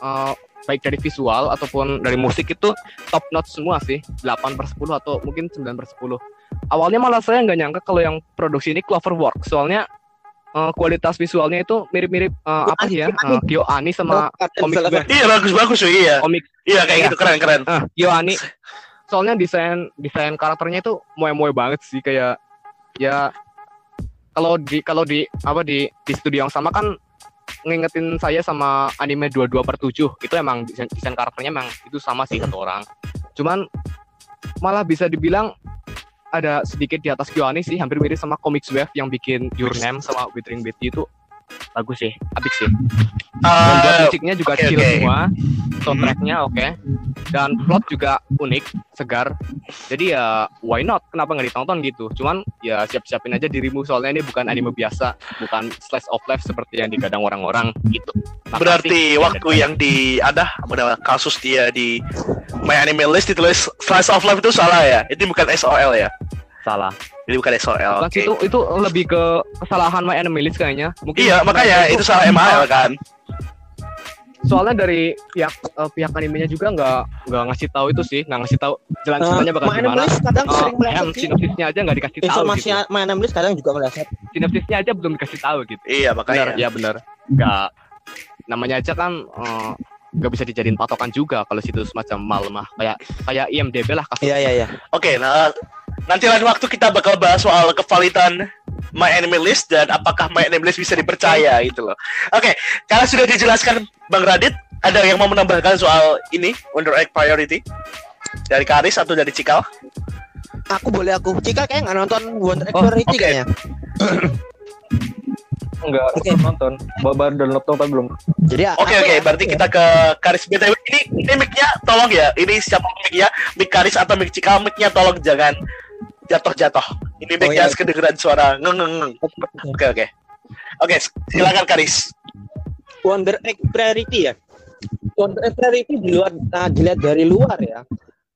eh, baik dari visual ataupun dari musik itu top notch semua sih. 8 per 10 atau mungkin 9 per 10 awalnya malah saya nggak nyangka kalau yang produksi ini Cloverwork soalnya eh, kualitas visualnya itu mirip-mirip eh, apa sih ya? Uh, Kyoani sama komik Iya bagus-bagus tuh, iya. komik. Iya kayak Iya. gitu keren-keren. ah Kyoani soalnya desain desain karakternya itu moe-moe banget sih kayak ya kalau di kalau di apa di di studio yang sama kan ngingetin saya sama anime 22 per 7 itu emang desain, desain karakternya emang itu sama sih satu orang. Cuman malah bisa dibilang ada sedikit di atas Kyoani sih hampir mirip sama Comics Wave yang bikin Your Name sama Withering Betty itu bagus sih apik sih dan buat musiknya juga oke, chill oke. semua soundtracknya oke dan plot juga unik segar jadi ya why not kenapa nggak ditonton gitu cuman ya siap-siapin aja dirimu soalnya ini bukan anime biasa bukan slice of life seperti yang digadang orang-orang gitu Makasih. Berarti waktu yang di ada kasus dia di My Anime List ditulis Slice of Life itu salah ya? Itu bukan SOL ya? Salah Ini bukan SOL. Bukan sih, itu itu lebih ke kesalahan My List kayaknya mungkin Iya makanya itu salah ML kan? soalnya dari pihak eh, pihak animenya juga nggak nggak ngasih tahu itu sih nggak ngasih tahu jalan ceritanya bakal main gimana kadang Eh, sering em, meleset sih. sinopsisnya aja nggak dikasih tahu informasi gitu. main kadang juga meleset sinopsisnya aja belum dikasih tahu gitu Iya benar makanya. ya benar nggak namanya aja kan eh, nggak bisa dijadiin patokan juga kalau situ semacam mal mah kayak kayak IMDb lah kasus iya iya iya Oke, nah nanti lain waktu kita bakal bahas soal kevalitan My Anime List dan apakah My Anime List bisa dipercaya gitu loh. Oke, karena sudah dijelaskan Bang Radit, ada yang mau menambahkan soal ini Wonder Egg Priority dari Karis atau dari Cikal? aku boleh aku Cika kayak nggak nonton Wonder Egg Oh, Priority oke. kayaknya Enggak, Oke. belum nonton. Baru download tapi belum. jadi Oke aku oke, ya- berarti ya. kita ke Karis BTW ini ini mic-nya tolong ya. Ini siapa mic-nya? Mic Karis atau mic Cikal? Mic-nya tolong jangan jatuh-jatuh. Ini Oh, mic-nya iya. kedengeran suara ngeng ngeng ngeng. Oke oke. Oke, silakan Karis. Wonder Egg Priority ya. Wonder Egg Priority di luar nah, dilihat dari luar ya.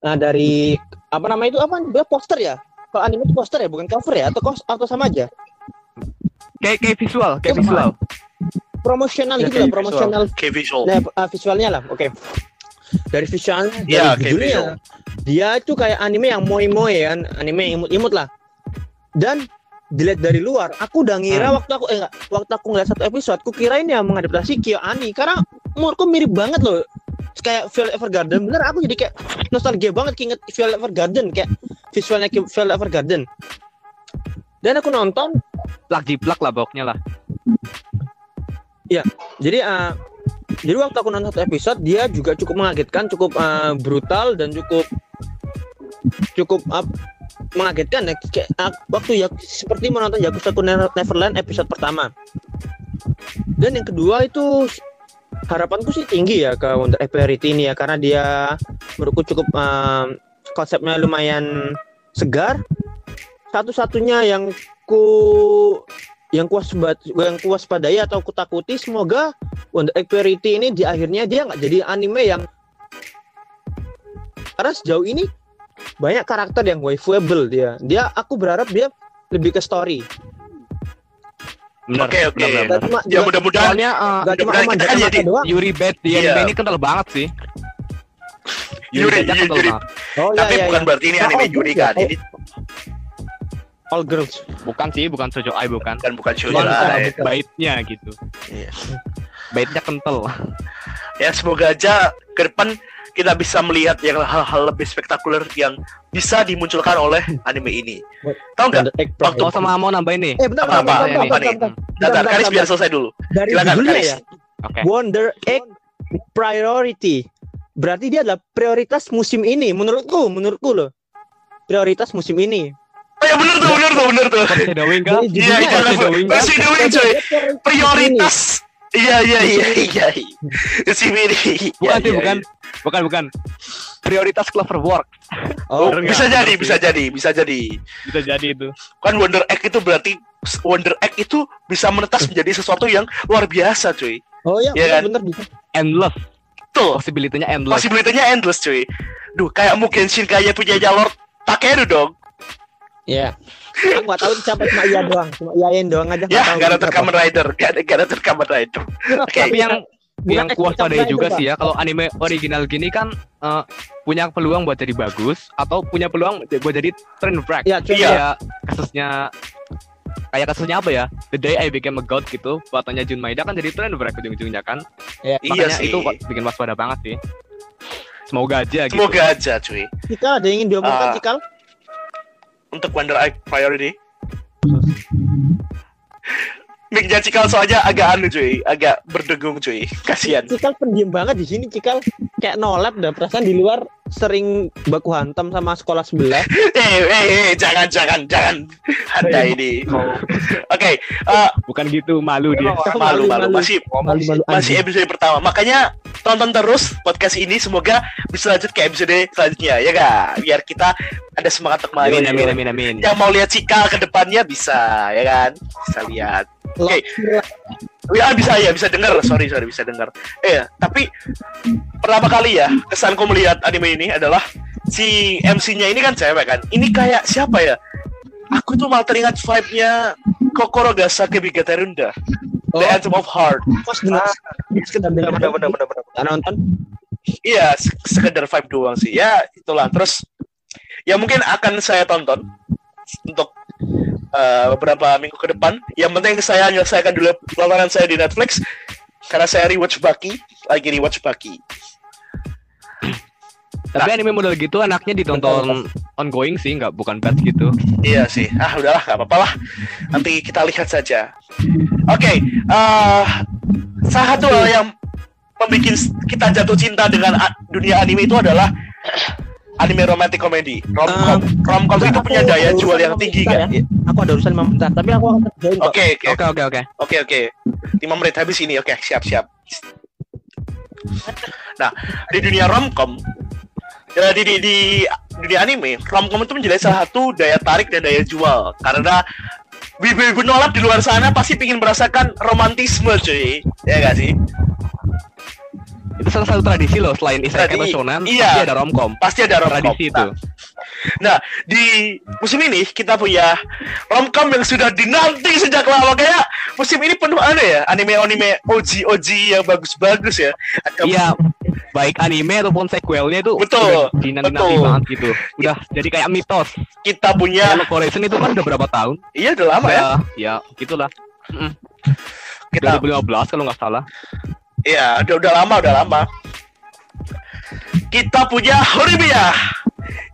Nah, dari apa nama itu apa? Dia poster ya. Kalau anime itu poster ya, bukan cover ya atau atau sama aja. kayak kayak visual kayak visual Promosional Ya, gitu kayak lah, promosional. Oke visual. Nah, uh, visualnya lah. Oke. Dari visualnya dari Iya, kayak judulnya, visual. dia itu kayak anime yang moe-moe kan, anime yang imut-imut lah. Dan dilihat dari luar, aku udah ngira Hmm. waktu aku eh enggak, waktu aku ngeliat satu episode, aku kira ini yang mengadaptasi Kyo Ani karena menurutku mirip banget loh. Kayak Violet Evergarden, bener aku jadi kayak nostalgia banget keinget Violet Evergarden kayak visualnya kayak Violet Evergarden. Dan aku nonton, plak jiplak lah pokoknya lah jadi eh, jadi waktu aku nonton satu episode dia juga cukup mengagetkan cukup eh, brutal dan cukup cukup eh, mengagetkan ya. Kayak waktu ya seperti menonton Yakuza Never- Neverland episode pertama. Dan yang kedua itu harapanku sih tinggi ya ke Wonder Priority ini ya karena dia menurutku cukup eh, konsepnya lumayan segar. Satu-satunya yang ku yang kuas yang kuas padai atau kutakuti semoga Wonder Egg Priority ini di akhirnya dia nggak jadi anime yang karena sejauh ini banyak karakter yang waifuable dia dia aku berharap dia lebih ke story benar Oke, oke. benar, benar, Nggak benar. cuma Ya mudah-mudahan soalnya eh, nggak cuma mudah-mudahan kita kan jadi doang Yuri Bad di Iya. anime ini kental banget sih Yuri- Yuri Yuri- oh Tapi iya, bukan iya. berarti ini Nah, anime oh, Yuri ya. kan. Oh. Ini all girls bukan sih bukan Sojo Ai bukan kan bukan ada Ai. baitnya gitu Iya. baitnya kental Ya semoga aja ke depan kita bisa melihat yang hal-hal lebih spektakuler yang bisa dimunculkan oleh anime ini. Tahu nggak? Waktu- oh sama mau nambahin nih eh bentar Apa, bentar, bentar, bentar, bentar, Bentar, bentar, Karis biar selesai dulu. dari Silakan, judulnya Karis. ya oke Wonder Egg Priority. Berarti dia adalah prioritas musim ini menurutku, menurutku loh. Prioritas musim ini. Oh ya bener tuh, bener tuh, bener tuh. kan Iya, judulnya iya, ya. foreshadowing kan Foreshadowing, coy. Prioritas. Iya, iya, iya, iya. Musim ini. bukan Iya, sih iya, bukan bukan bukan prioritas Cloverwork. Oh, Oh, bisa jadi, bisa sih. jadi, bisa jadi. bisa jadi itu Kan Wonder Egg itu berarti Wonder Egg itu bisa menetas menjadi sesuatu yang luar biasa, cuy. oh iya, Iya kan? bener, bener bisa. endless Tuh, possibility-nya endless possibility-nya endless, cuy. Duh, kayak mungkin Shin kayak punya Lord Takeru dong. Iya. Aku nggak tahu siapa cuma iya doang, cuma iyain doang aja. Ya, tahu gak ada. Kamen Rider, gak ada, gak ada Kamen Rider. Oke, tapi yang Bukan yang Kamen pada juga sih ya kalau anime original gini kan eh, punya peluang buat jadi bagus atau punya peluang buat jadi trend break Iya, cuy. Iya. kayak kasusnya kayak kasusnya apa ya The Day I Became a God gitu buatannya Jun Maeda kan jadi trend break ujung-ujungnya kan Iya. iya makanya sih. itu bikin waspada banget sih semoga aja gitu Semoga aja, cuy. Cikal ada yang ingin diomongkan Ah. Cikal? Untuk Wonder Egg Priority. Mic-nya Cikal soalnya agak anu cuy, agak berdengung cuy. Kasihan. Cikal pendiam banget di sini Cikal kayak nolep dah perasaan di luar sering baku hantam sama sekolah sebelah. [laughs] Eh, eh, eh, jangan, jangan, jangan. Anda ini. Oke, eh, bukan gitu malu dia malu, malu, malu. masih Malu-malu masih episode pertama. Makanya tonton terus podcast ini. Semoga bisa lanjut ke episode selanjutnya, ya gak? Biar kita ada semangat untuk main. amin amin amin amin Yang mau lihat Cikal ke depannya bisa, ya kan? Bisa lihat. Oke. Ya bisa ya, bisa dengar. Sorry, sorry, bisa dengar. Eh, tapi pertama kali ya kesanku melihat anime ini adalah si MC-nya ini kan cewek kan. Ini kayak siapa ya? Aku tuh malah teringat vibe-nya Kokoro Gasake Bigaterunda. The Anthem of Heart. Pas dengar sekedar dengar benar benar benar benar nonton. Iya, se- sekedar vibe doang sih. Ya, itulah. Terus ya mungkin akan saya tonton untuk eh, beberapa minggu ke depan. Yang penting saya menyelesaikan dulu tontonan saya di Netflix karena saya rewatch Bucky, lagi rewatch Bucky. Tapi anime model gitu anaknya ditonton ongoing sih, nggak bukan batch gitu. Iya sih. Ah, udahlah, nggak apa-apa lah. Nanti kita lihat saja. Oke, eh salah satu hal yang membuat kita jatuh cinta dengan dunia anime itu adalah anime romantic comedy. Romcom, romcom itu Aku punya daya jual yang lima tinggi kan? ya. Aku ada urusan 5 menit, tapi aku akan kerjain. Oke, oke, Oke oke oke. oke, oke. Lima menit habis ini. Oke, siap, siap. Nah, di dunia romcom, ya, di, di, di dunia anime, romcom itu menjadi salah satu daya tarik dan daya jual karena wibu-wibu nolak di luar sana pasti ingin merasakan romantisme, cuy. Ya gak sih? Itu salah satu tradisi loh selain isekai atau shonen, iya. pasti ada romcom. Pasti ada romcom. Tradisi itu. Nah, di musim ini kita punya romcom yang sudah dinanti sejak lama kayak musim ini penuh aneh ya anime-anime OG OG yang bagus-bagus ya. Ada Iya, baik anime ataupun sequelnya itu Betul, dinanti-nanti betul. banget gitu. Udah jadi kayak mitos. kita punya Kalau Correction itu kan udah berapa tahun? iya udah lama ya. Udah, ya gitulah. Kita 2015 kalau nggak salah. Iya udah udah lama udah lama. Kita punya Horimiya.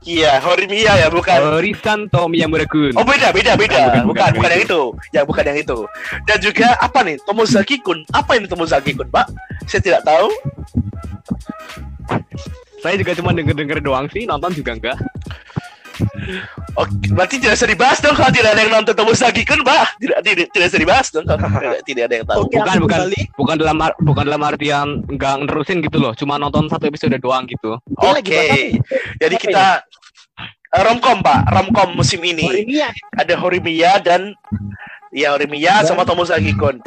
Iya, Horimiya ya bukan. Orisan Tomiya Murakun. Oh beda beda beda. Bukan Bukan, bukan, bukan, yang itu. ya bukan yang itu. Dan juga apa nih? Tomozaki Kun apa ini Tomozaki Kun Pak? Saya tidak tahu. Saya juga cuma denger-denger doang sih, nonton juga enggak. Oke, berarti tidak usah dibahas dong kalau tidak ada yang nonton Tomozaki Kun Pak tidak tidak tidak usah dibahas dong kalau tidak, [laughs] tidak ada yang tahu. Oke, Bukan, bukan. kembali. Bukan dalam bukan dalam artian enggak nerusin gitu loh, cuma nonton satu episode doang gitu. Lagi Oke, bahas jadi kita eh, romcom Pak romcom musim ini. Horimiya. ada Horimiya dan ya Horimiya sama Tomozaki Kun.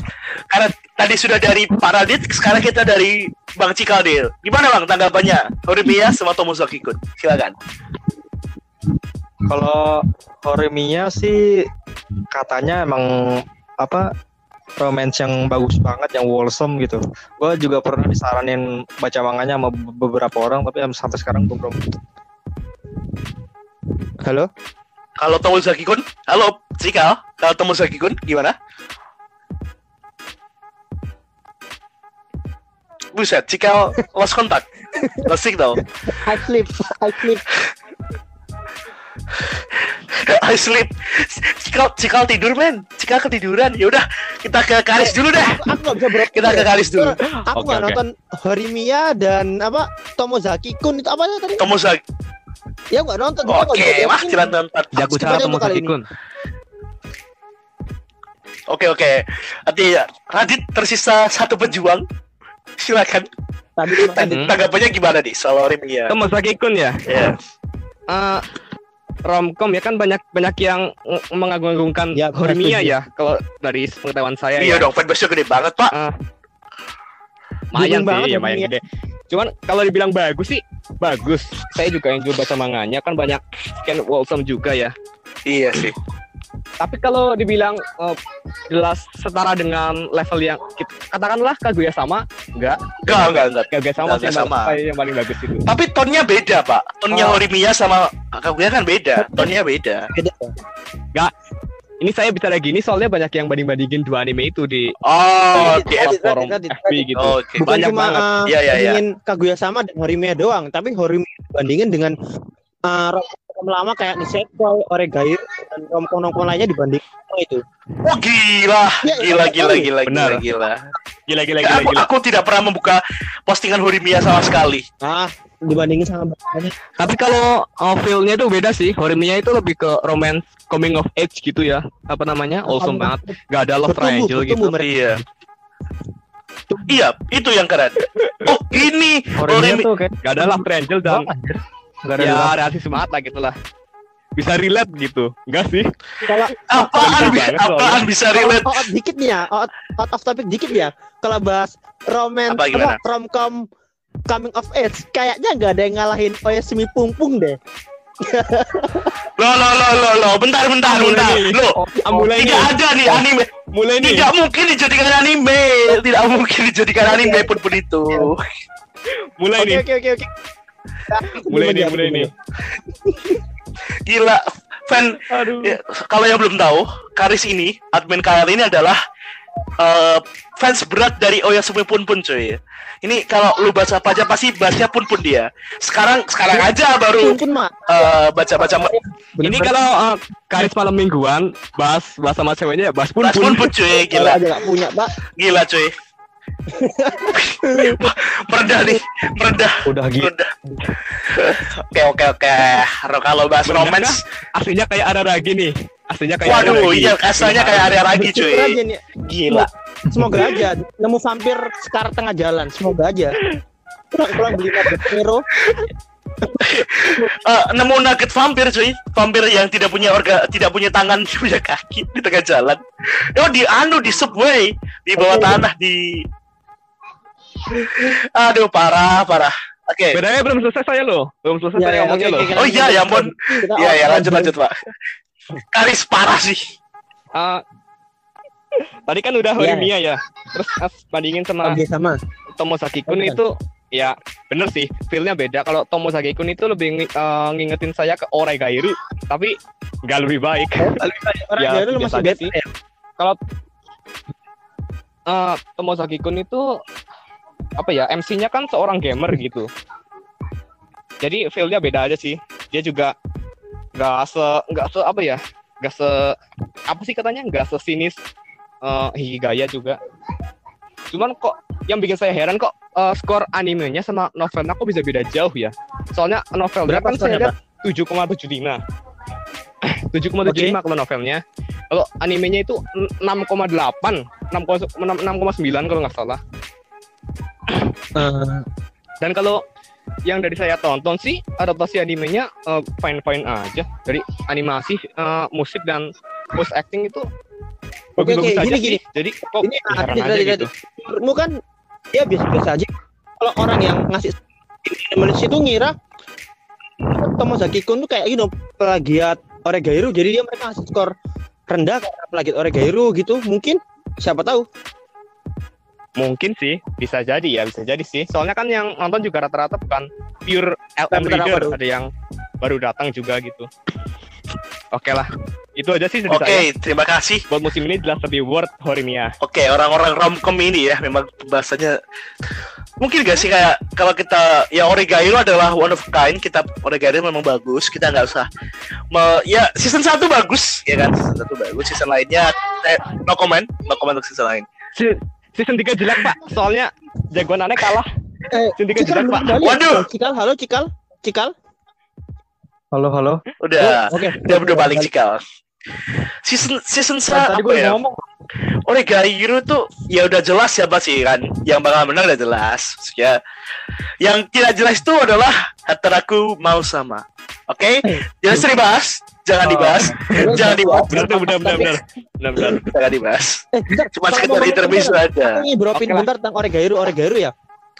Karena tadi sudah dari Pak Radit sekarang kita dari Bang Cikaldil. Gimana Bang tanggapannya? Horimiya sama Tomozaki Kun. Silakan Kalau Horimiya sih katanya emang apa romance yang bagus banget, yang wholesome gitu. Gue juga pernah disaranin baca manganya sama be- beberapa orang, tapi em- sampai sekarang gue belum. Halo? Kalau Tomozaki Kun, halo Cikal. Kalau Tomozaki Kun gimana? Buset, Cikal lost contact. Lost signal. I sleep. I sleep. [laughs] I sleep. Cikal, Cikal tidur men. Cikal ketiduran. Ya udah, kita ke Karis dulu deh. Aku nggak bisa. Kita ke Karis dulu. Aku Oke, nggak oke. nonton Horimiya dan apa Tomozaki Kun itu apa tadi? Tomozaki. Ya nggak nonton. Oke, wah beropera. jalan nonton. Jago Seperti cara itu Tomo kali ini. Kun. Oke oke. Nanti Radit tersisa satu pejuang. Silakan. Tadi tadi. Tanggapannya gimana nih soal Horimiya? Tomo Kun ya. Ya. Eh, romcom ya kan banyak banyak yang ng- mengagung-agungkan Ya, setuju. ya kalau dari pengetahuan saya Iya ya. dong, fanbase-nya gede banget, Pak. Bingung banget sih, ya, Horimiya. gede. Cuman kalau dibilang bagus sih bagus. Saya juga yang juga baca manganya kan banyak scan wholesome juga ya. Iya sih. Tapi kalau dibilang eh, jelas setara dengan level yang kita, katakanlah Kaguya sama, enggak. Enggak, enggak, enggak. Kaguya sama Enggak, enggak sama. yang paling bagus itu. Tapi tonnya beda, Pak. Tonnya Oh. Horimiya sama Kaguya kan beda. Tonnya beda. Beda. Ini saya bicara gini soalnya banyak yang banding-bandingin dua anime itu di Oh, di Radit, FB gitu. Oke. Bukan Banyak cuma banget. uh, iya, iya. bandingin Kaguya sama dan Horimiya doang, tapi Horimiya dibandingin dengan uh, lama kayak Nisekoi, Oregairo, dan rom-com-rom lainnya dibanding itu. Oh, gila. Iya, Gila, iya, gila, iya. gila, gila, Benar. gila. Gila gila gila aku, gila. aku tidak pernah membuka postingan Horimiya sama sekali. Ah, dibandingin sama banyak. Tapi kalau uh, feel-nya tuh beda sih. Horimiya itu lebih ke romance coming of age gitu ya. Apa namanya? Awesome banget. Gak ada love Bertumbuh, triangle gitu. bertumbuh mereka. Iya. Iya, itu yang keren. Oh, ini Horimiya Horimi- tuh kayak Gak ada love triangle dan nggak ada ya semangat lah gitu lah. Bisa relate gitu. Enggak sih? Kalau apaan, Banyak bisa, banget soalnya. apaan bisa relate? out, out dikit nih ya, out, out of topic dikit ya. Kalau bahas romance Apa, gimana? apa, rom-com coming of age, kayaknya nggak ada yang ngalahin Oyasumi Pung Pung deh. Lo lo lo lo lo, bentar bentar bentar. Lo, Ah, mulai tidak nih. ada nih anime. Mulai nih. Tidak mungkin dijadikan anime. Tidak mungkin dijadikan anime pun pun itu. Mulai Oke nih. oke oke oke. [laughs] Mulai nih, mulai [laughs] nih. Gila, fan. Ya, kalau yang belum tahu, Karis ini, admin KL ini adalah eh, fans berat dari Oyasumi Pun Pun cuy. Ini kalau lu baca apa aja pasti bahasnya Pun Pun dia. Sekarang sekarang aja baru Pun mak. eh, baca-baca Ini kalau uh, karis malam mingguan bahas bahas sama ceweknya ya bahas pun bahas Pun Pun cuy, [laughs] gila. punya pak. Gila cuy. Meredah nih, meredah, Udah gitu. meredah. Oke oke oke. Kalau bahas Meredah romance, Aslinya kayak ada lagi nih. Aslinya kayak ada waduh, lagi. iya kasarnya kayak area lagi cuy. aja nih. Gila. Semoga aja nemu vampir sekarang tengah jalan. Semoga aja. Pulang-pulang beli nugget Nero. Eh, nemu nugget vampir cuy vampir yang tidak punya orga tidak punya tangan tidak [laughs] punya kaki di tengah jalan oh di anu di subway di bawah tanah di aduh parah parah oke Bedanya belum selesai saya loh. Belum selesai Ya, saya ya, ngomongnya oke, loh. oh iya ya ampun iya ya lanjut lanjut pak karis parah sih Ah, tadi kan udah Iya. Horimiya ya. Terus as bandingin sama Oke sama. Tomosaki Kun Bener. itu ya bener sih feelnya beda kalau Tomosaki Kun itu lebih eh, ngingetin saya ke Oregairu tapi nggak lebih baik Orang Ya, baru lu biasa masih sih. ya. kalau eh Tomosaki Kun itu apa ya MC-nya kan seorang gamer gitu. Jadi feelnya beda aja sih. Dia juga nggak se nggak se apa ya nggak se apa sih katanya nggak sesinis eh Higaya juga. Cuman kok yang bikin saya heran kok eh, skor animenya sama novelnya kok bisa beda jauh ya? Soalnya novelnya Berapa kan saya skornya, lihat 7,75 7,75 [laughs] kalau novelnya. Kalau animenya itu 6,8 6,9 kalau nggak salah Eh, dan kalau yang dari saya tonton sih adaptasi animenya fine fine aja. Dari animasi eh, musik dan voice acting itu Oke, oke, aja gini, sih. jadi kok ini heran aja dari gitu. menurutmu kan ya biasa-biasa aja. Kalau orang yang ngasih Malaysia itu ngira Tomozaki Kun tuh kayak gitu plagiat Oregairu jadi dia mereka ngasih skor rendah karena plagiat Oregairu gitu. Mungkin siapa tahu mungkin sih bisa jadi ya bisa jadi sih. Soalnya kan yang nonton juga rata-rata bukan pure LM reader ada yang baru datang juga gitu. Oke lah itu aja sih dari oke saya. terima kasih. Buat musim ini jelas lebih worth Horimiya. Oke orang-orang romcom ini ya memang bahasanya mungkin gak sih kayak kalau kita ya Oregairu adalah one of kind kita Oregairu memang bagus kita nggak usah me- ya season 1 bagus ya kan? Season 1 bagus season lainnya eh, no comment no comment untuk season lain. Si- season 3 jelek pak. Soalnya jagoan aneh kalah. Eh season 3 jelek pak. ya? Waduh. Cikal halo Cikal. Cikal? Halo, halo. udah. Oh, oke. Udah udah balik cikal. Season season sa Tadi apa gue ya? ngomong. Oregairu tuh ya udah jelas siapa sih kan. Yang bakal menang udah jelas. Ya. Yang tidak jelas itu adalah Hataraku mau sama oke? Jangan sering bahas. Jangan Oh. dibahas. Jangan dibahas. benar benar benar benar benar benar benar jangan dibahas. Eh bentar. Cuma sekedar intermezzo aja. beropin Oke lah. bentar tentang Oregairu Oregairu ya?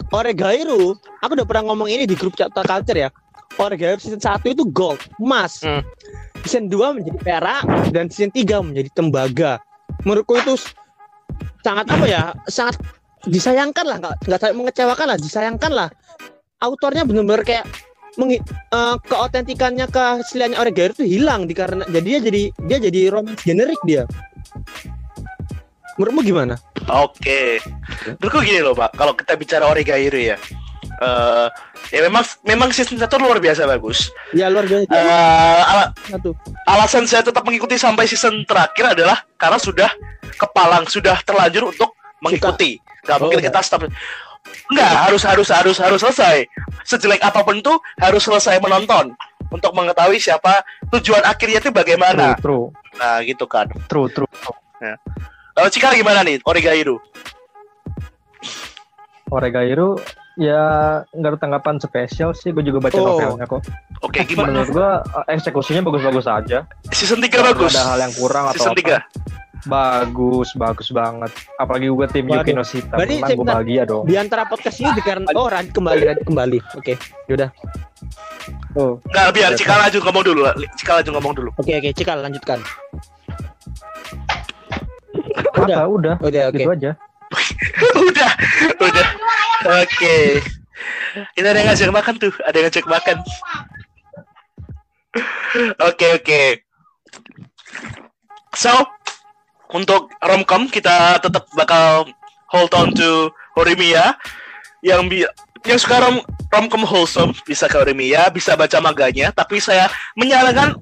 Oregairu aku udah pernah ngomong ini di grup chat culture ya. Oregairu season 1 itu gold emas. Hmm. season 2 menjadi perak dan season 3 menjadi tembaga. Menurutku itu sangat apa ya? Sangat disayangkan lah. Nggak nggak sampai mengecewakan lah. Disayangkan lah. Autornya benar-benar kayak mengi- eh, keautentikannya keasliannya Oregairu itu hilang di karena jadi dia jadi dia jadi romance generik dia. Menurutmu gimana? Oke. Menurutku gini loh pak. Kalau kita bicara Oregairu ya eh ya memang memang season satu luar biasa bagus. Ya luar biasa. Eh, ala- satu. alasan saya tetap mengikuti sampai season terakhir adalah karena sudah kepalang sudah terlanjur untuk mengikuti nggak Oh, mungkin enggak. kita stop nggak harus harus harus harus selesai sejelek apa pun tuh harus selesai menonton untuk mengetahui siapa tujuan akhirnya itu bagaimana True, nah gitu kan true, true, true. kalau Cikal gimana nih Oregairu Oregairu ya nggak ada tanggapan spesial sih. Gue juga baca Oh. novelnya kok. oke gimana Menurut gue eksekusinya bagus-bagus aja. season 3 Nggak bagus ada hal yang kurang atau season apa. 3 Bagus, bagus banget. Apalagi gue tim Waduh. Yuki no Shita. Berarti gue bahagia dong. di antara podcast ini dikarenakan oh Radit kembali Radit kembali oke yaudah Oh, Nggak, biar Cikal Laju ngomong dulu. Cikal Laju ngomong dulu. Oke oke, Cikal lanjutkan. udah, udah. Udah oke. Gitu aja. [laughs] udah, udah. Oke. Ini ada yang ngajak makan tuh, ada yang ngajak makan. Oke, oke. So, untuk romcom kita tetap bakal hold on to Horimiya yang bi yang suka rom romcom wholesome bisa ke Horimiya, bisa baca maganya, tapi saya menyarankan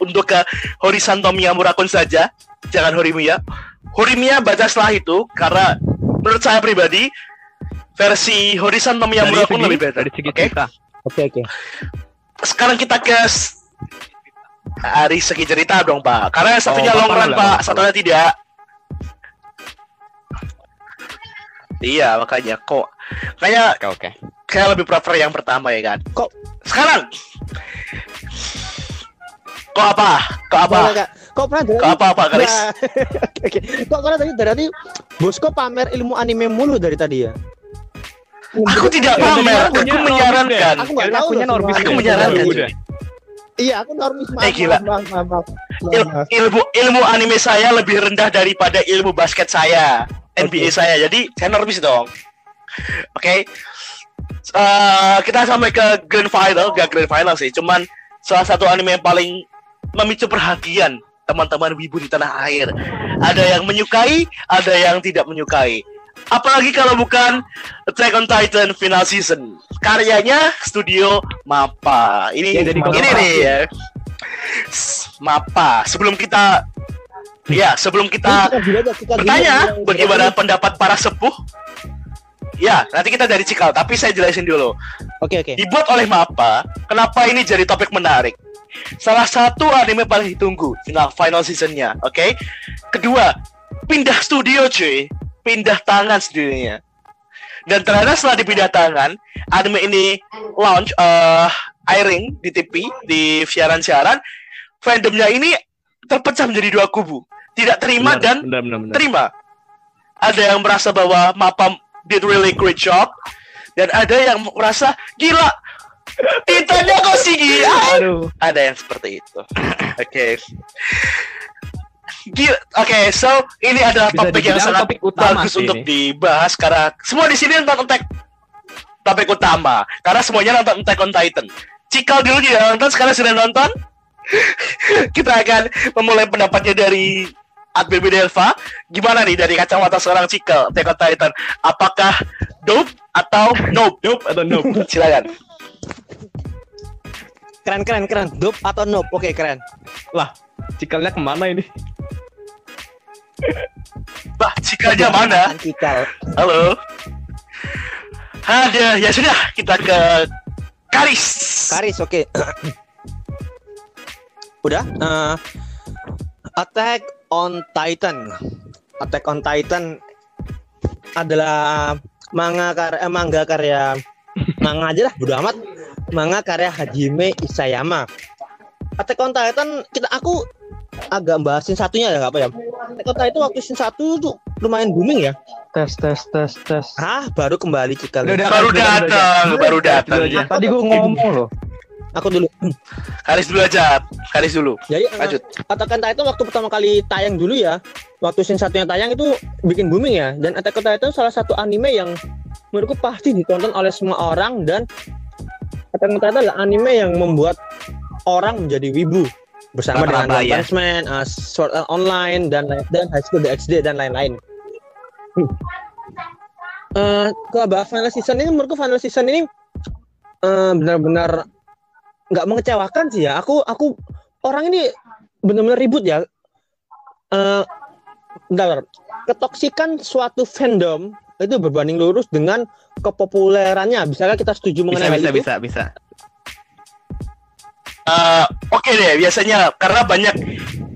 untuk ke Horisantomiya Murakun saja, jangan Horimiya. Horimiya baca setelah itu karena menurut saya pribadi versi Horisantomiya Dari Murakun lebih better. dari segi Oke? Oke oke. Sekarang kita ke dari segi cerita dong, Pak. Karena satunya Oh, long run, lah, Pak. Satunya tidak. Iya, makanya kok kayak Oke oke. kayak lebih prefer yang pertama ya kan. Kok- sekarang kok apa? Kok apa? Boleh, Kak. Kok pernah dari Kok apa apa, Karis? Nah, [laughs] Oke. Kok pernah tadi dari tadi Bosco pamer ilmu anime mulu dari tadi ya? Aku tidak pamer, akunya aku menyarankan. Aku nggak Kayaknya tahu Aku menyarankan. Iya, aku normis. Maaf. Eh, gila. Maaf, maaf, maaf, Il- maaf. ilmu ilmu anime saya lebih rendah daripada ilmu basket saya. NBA saya. Jadi saya normis dong. Oke. Eh, kita sampai ke grand final. Gak grand final sih. Cuman salah satu anime yang paling memicu perhatian teman-teman wibu di tanah air. Ada yang menyukai ada yang tidak menyukai apalagi kalau bukan Attack on Titan final season. Karyanya studio Mappa. Ini Ya, jadi ini nih ya. Mappa. Sebelum kita ya sebelum kita kita kita bertanya bagaimana pendapat para sepuh ya nanti kita dari Cikal tapi saya jelasin dulu. Oke oke. dibuat oleh Mappa kenapa ini jadi topik menarik? Salah satu anime paling ditunggu final final seasonnya oke? Kedua pindah studio cuy pindah tangan studionya dan ternyata setelah dipindah tangan anime ini launch eh airing di TV di siaran-siaran fandomnya ini terpecah menjadi dua kubu tidak terima Benar, dan benar, benar, benar. terima. Ada yang merasa bahwa Mappa did really great job dan ada yang merasa gila Titannya kok sih gila. Aduh. Ada yang seperti itu. [clears throat] Oke. Gila. Oke, so ini adalah Bisa topik yang sangat topik utama bagus sih untuk ini. dibahas karena semua di sini nonton Attack topik utama karena semuanya nonton Attack on Titan. Cikal dulu tidak nonton, sekarang sudah nonton. [laughs] Kita akan memulai pendapatnya dari Admin Delva. Gimana nih dari kacamata seorang Cikal Attack on Titan? Apakah dope atau nope? Nope atau nope? [laughs] Silakan. Keren keren keren. Dope atau nope? Oke keren. Cikalnya ke mana ini? [laughs] Bah, Cikalnya mana? [laughs] Cikal. Halo. Ada, ya sudah kita ke Karis. Karis oke. [coughs] Udah. eh, Attack on Titan. Attack on Titan adalah manga karya eh, manga karya manga aja lah, bodo amat. Manga karya Hajime Isayama. Attack on Titan kita aku agak bahasin satunya ya nggak apa ya. Attack on Titan waktu season 1 tuh lumayan booming ya. Tes tes tes tes. Ah, baru kembali Cikal. Udah, udah. Baru datang, baru datang. Tadi gua ngomong loh. Aku dulu. Karis dulu aja, Karis dulu. Jadi eh, Lanjut. Attack on Titan waktu pertama kali tayang dulu ya, waktu scene satunya tayang itu bikin booming ya. Dan Attack on Titan salah satu anime yang menurutku pasti ditonton oleh semua orang dan Attack on Titan adalah anime yang membuat orang menjadi wibu bersama dengan Rata-rata, One ya. Uh, Sword Art Online dan dan High School DxD dan lain-lain. Hmm. Eh, bahas final season ini menurutku final season ini eh, benar-benar nggak mengecewakan sih ya. Aku aku orang ini benar-benar ribut ya. Eh, bentar, ketoksikan suatu fandom itu berbanding lurus dengan kepopulerannya. Bisakah kita setuju Bisa mengenai hal bisa itu? bisa bisa. Eh, Oke deh, biasanya karena banyak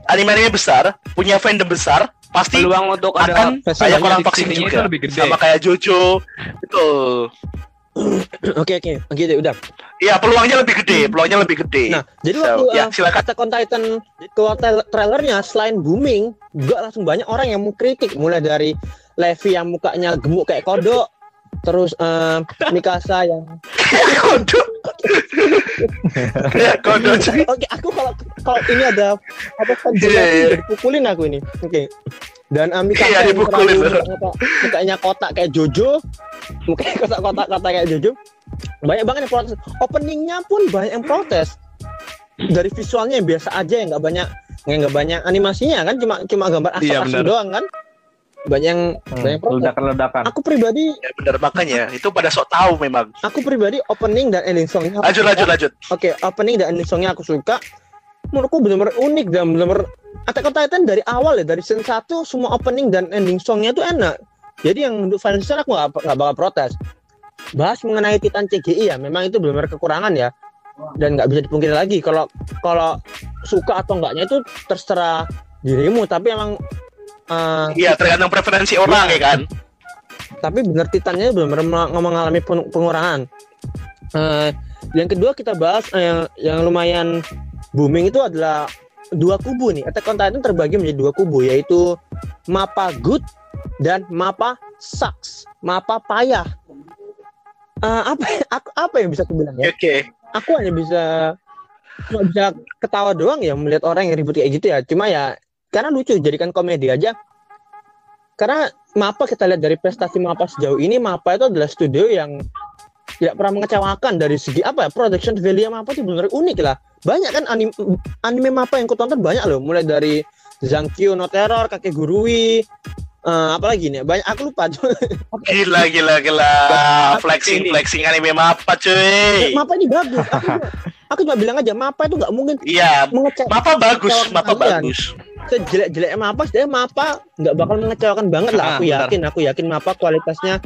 anime-anime besar, punya fandom besar, pasti Peluang untuk ada akan banyak orang sininya juga. itu lebih gede. Sama kayak Jojo, betul. [clears throat] Oke oke, gitu udah. Iya, peluangnya lebih gede, peluangnya lebih gede. Nah, jadi So, waktu ya, eh, silakan. Attack on Titan keluar tra- trailernya selain booming, juga langsung banyak orang yang mengkritik mulai dari Levi yang mukanya gemuk kayak kodok, terus eh, [laughs] Mikasa yang Kodo. Kayak kodo cuy. Oke, aku kalau kalau ini ada apa kan Iya, iya. dipukulin aku ini. Oke. Dan Amika Iya, dipukulin. mukanya kotak kayak Jojo, mukanya kotak-kotak kotak kayak Jojo. Banyak banget yang protes. Openingnya pun banyak yang protes. Dari visualnya yang biasa aja yang nggak banyak yang nggak banyak animasinya kan cuma cuma gambar Iya, asal benar. doang kan. Banyak yang Hmm, banyak ledakan-ledakan. Aku pribadi Ya bener makanya itu pada sok tahu memang. aku pribadi opening dan ending songnya Lanjut suka. lanjut lanjut. Oke, opening dan ending songnya aku suka. Menurutku benar-benar unik dan benar-benar Attack on Titan dari awal ya, dari season 1 semua opening dan ending songnya itu enak. Jadi yang untuk season aku nggak bakal protes. Bahas mengenai Titan CGI ya, memang itu benar-benar kekurangan ya. Dan nggak bisa dipungkiri lagi kalau kalau suka atau enggaknya itu terserah dirimu, tapi emang eh, Iya tergantung preferensi orang ya kan. tapi benar Titannya benar-benar meng- mengalami pen- pengurangan. Eh, yang kedua kita bahas eh, yang, yang lumayan booming itu adalah dua kubu nih. Attack on Titan terbagi menjadi dua kubu yaitu Mapa Good dan Mapa Sucks. Mapa payah. Eh, apa aku, apa yang bisa aku bilang ya? Oke. Aku hanya bisa cuma bisa ketawa doang ya melihat orang yang ribut kayak gitu ya. Cuma ya karena lucu jadikan komedi aja. Karena Mapa kita lihat dari prestasi Mapa sejauh ini Mapa itu adalah studio yang tidak pernah mengecewakan dari segi apa ya production value Mapa itu benar unik lah. Banyak kan anime, anime Mapa yang kutonton banyak loh, mulai dari Zankyo no Terror, Kakek Gurui, eh, apa lagi nih? Banyak aku lupa. [laughs] Gila gila gila. Flexing flexing anime apa cuy? Mapa ini bagus. Aku, cuma- aku cuma bilang aja Mapa itu nggak mungkin Iya. mengecewakan. Mapa bagus, mapa kalian. bagus. Sejelek-jelek Mapa, sebenarnya Mapa nggak bakal mengecewakan banget lah. Aku Ah, yakin, aku yakin Mapa kualitasnya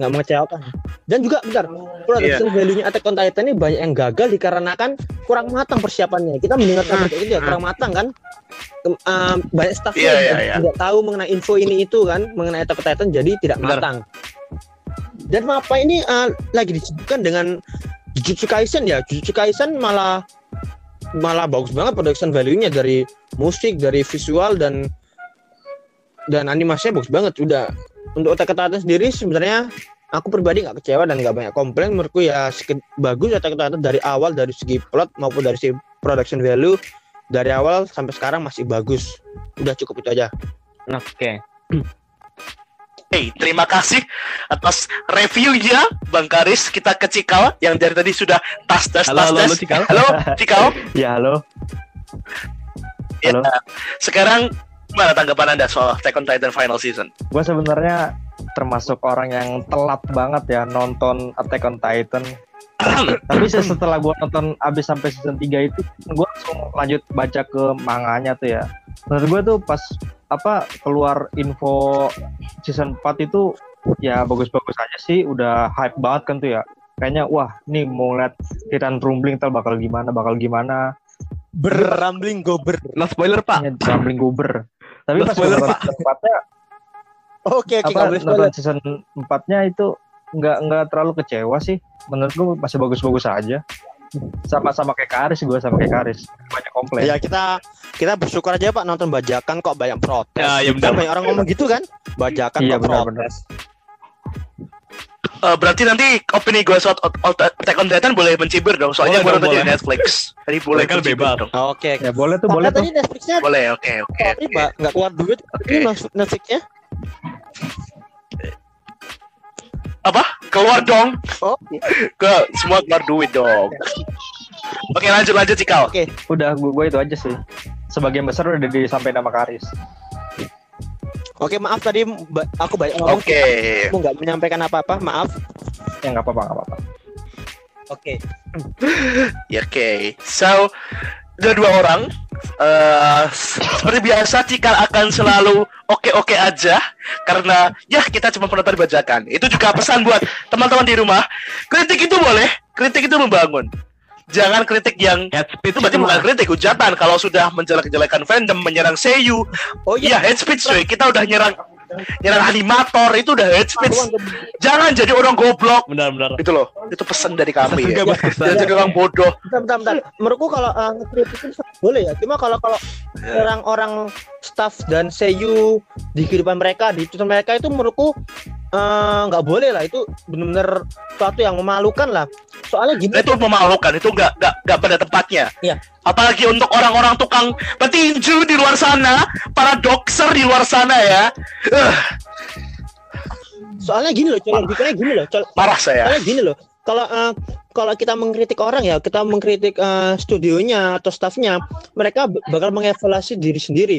nggak mengecewakan. Dan juga bentar, production Iya. value-nya Attack on Titan ini banyak yang gagal dikarenakan kurang matang persiapannya. Kita mendengar kabar kayak gitu ya, kurang matang kan. Um, banyak staff Iya, yang iya, iya. tidak tahu mengenai info ini itu kan, mengenai Attack on Titan jadi tidak Benar. matang. Dan Mapa ini uh, lagi disibukkan dengan Jujutsu Kaisen ya. Jujutsu Kaisen malah malah bagus banget production value-nya dari musik, dari visual dan dan animasinya bagus banget. Udah untuk on Titan sendiri sebenarnya aku pribadi nggak kecewa dan nggak banyak komplain. Menurutku ya bagus on Titan dari awal dari segi plot maupun dari segi production value dari awal sampai sekarang masih bagus. Udah cukup itu aja. Oke. [clears throat] Hey, terima kasih atas reviewnya Bang Karis. Kita ke Cikal yang dari tadi sudah tas tas Halo, tas halo, tas. halo, Cikal. Halo, [laughs] Cikal. Ya halo. Ya, Halo. sekarang gimana tanggapan Anda soal Attack on Titan final season? Gue sebenarnya termasuk orang yang telat banget ya nonton Attack on Titan. [clears throat] Tapi se- setelah gue nonton abis sampai season 3 itu, gue langsung lanjut baca ke manganya tuh ya. Menurut gue tuh pas apa keluar info season 4 itu ya bagus-bagus aja sih, udah hype banget kan tuh ya. Kayaknya wah nih mau lihat Titan Rumbling ntar bakal gimana, bakal gimana. berambling gober No spoiler pak. Kayaknya Rumbling gober. Tapi Udah pas spoiler, nonton season 4-nya oke oke apa boleh spoiler. nonton season 4-nya itu nggak nggak terlalu kecewa sih menurut gue masih bagus-bagus aja sama-sama kayak Karis gue sama kayak Karis banyak komplain ya kita kita bersyukur aja pak nonton bajakan kok banyak protes Ya, ya benar. banyak orang ngomong gitu kan bajakan Iya, kok benar-benar. protes Eh, berarti nanti opini gue soal Attack on Titan boleh mencibir dong, soalnya gue nonton di. Netflix. Jadi boleh Kan mencibir bebas. dong. oke ya boleh tuh boleh tuh tadi Netflixnya Boleh, oke, oke. Tapi pak nggak keluar duit Oke. ini Netflix- Netflixnya Apa? Keluar dong. oh Ke semua keluar duit dong. Oke, lanjut lanjut Cikal. oke udah gue, gue itu aja sih sebagian besar udah disampaikan sama Karis oke maaf tadi ba- aku banyak ngomong Oke. aku nggak menyampaikan apa-apa maaf ya nggak apa-apa nggak apa-apa oke Ya, oke. So, ada dua orang. Eh, seperti biasa, Cikal akan selalu oke-oke aja karena ya kita cuma penonton bajakan. Itu juga pesan buat teman-teman di rumah. Kritik itu boleh, kritik itu membangun. Jangan kritik yang Head itu berarti bukan kritik hujatan kalau sudah menjelek-jelekan fandom menyerang Seiyu oh iya hate speech cuy kita udah nyerang nyerang animator itu udah hate speech. Jangan jadi orang goblok. Benar benar. itu loh itu pesan dari kami ya. jangan jadi orang bodoh. Bentar bentar bentar. Menurutku kalau uh, ngekritik itu boleh ya. Cuma kalau kalau orang-orang staff dan seiyu di kehidupan mereka di tulisan mereka itu menurutku eh, nggak boleh lah. Itu benar-benar suatu yang memalukan lah. Soalnya gini itu memalukan. Itu nggak nggak nggak pada tempatnya. Iya. apalagi untuk orang-orang tukang petinju di luar sana. Para dokter di luar sana ya. Eh, soalnya gini loh colok bikinnya gini loh colok marah saya. Soalnya gini loh. Kalau eh, kalau kita mengkritik orang ya kita mengkritik eh, studionya atau staffnya mereka bakal mengevaluasi diri sendiri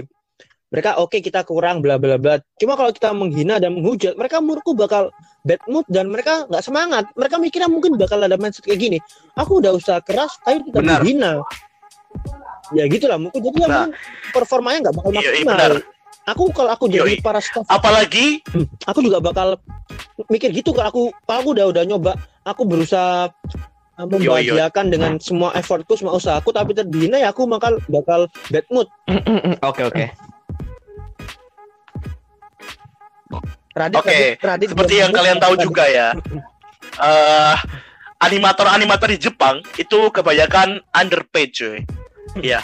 mereka oke kita kurang bla bla bla cuma kalau kita menghina dan menghujat mereka menurutku bakal bad mood dan mereka nggak semangat mereka mikirnya mungkin bakal ada mindset kayak gini aku udah usaha keras tapi kita Benar. menghina ya gitulah mungkin jadi Nah. performanya nggak bakal Iya, iya, maksimal benar. aku kalau aku jadi Yoi. para staff apalagi aku juga bakal mikir gitu kalau aku kalau aku udah udah nyoba aku berusaha uh, membahagiakan dengan semua effortku semua usahaku tapi terbina ya aku bakal bakal bad mood Oke oke. Radit, Oke, Radit, Radit seperti yang kalian tahu Radit. juga ya eh animator-animator di Jepang itu kebanyakan underpaid cuy. Iya.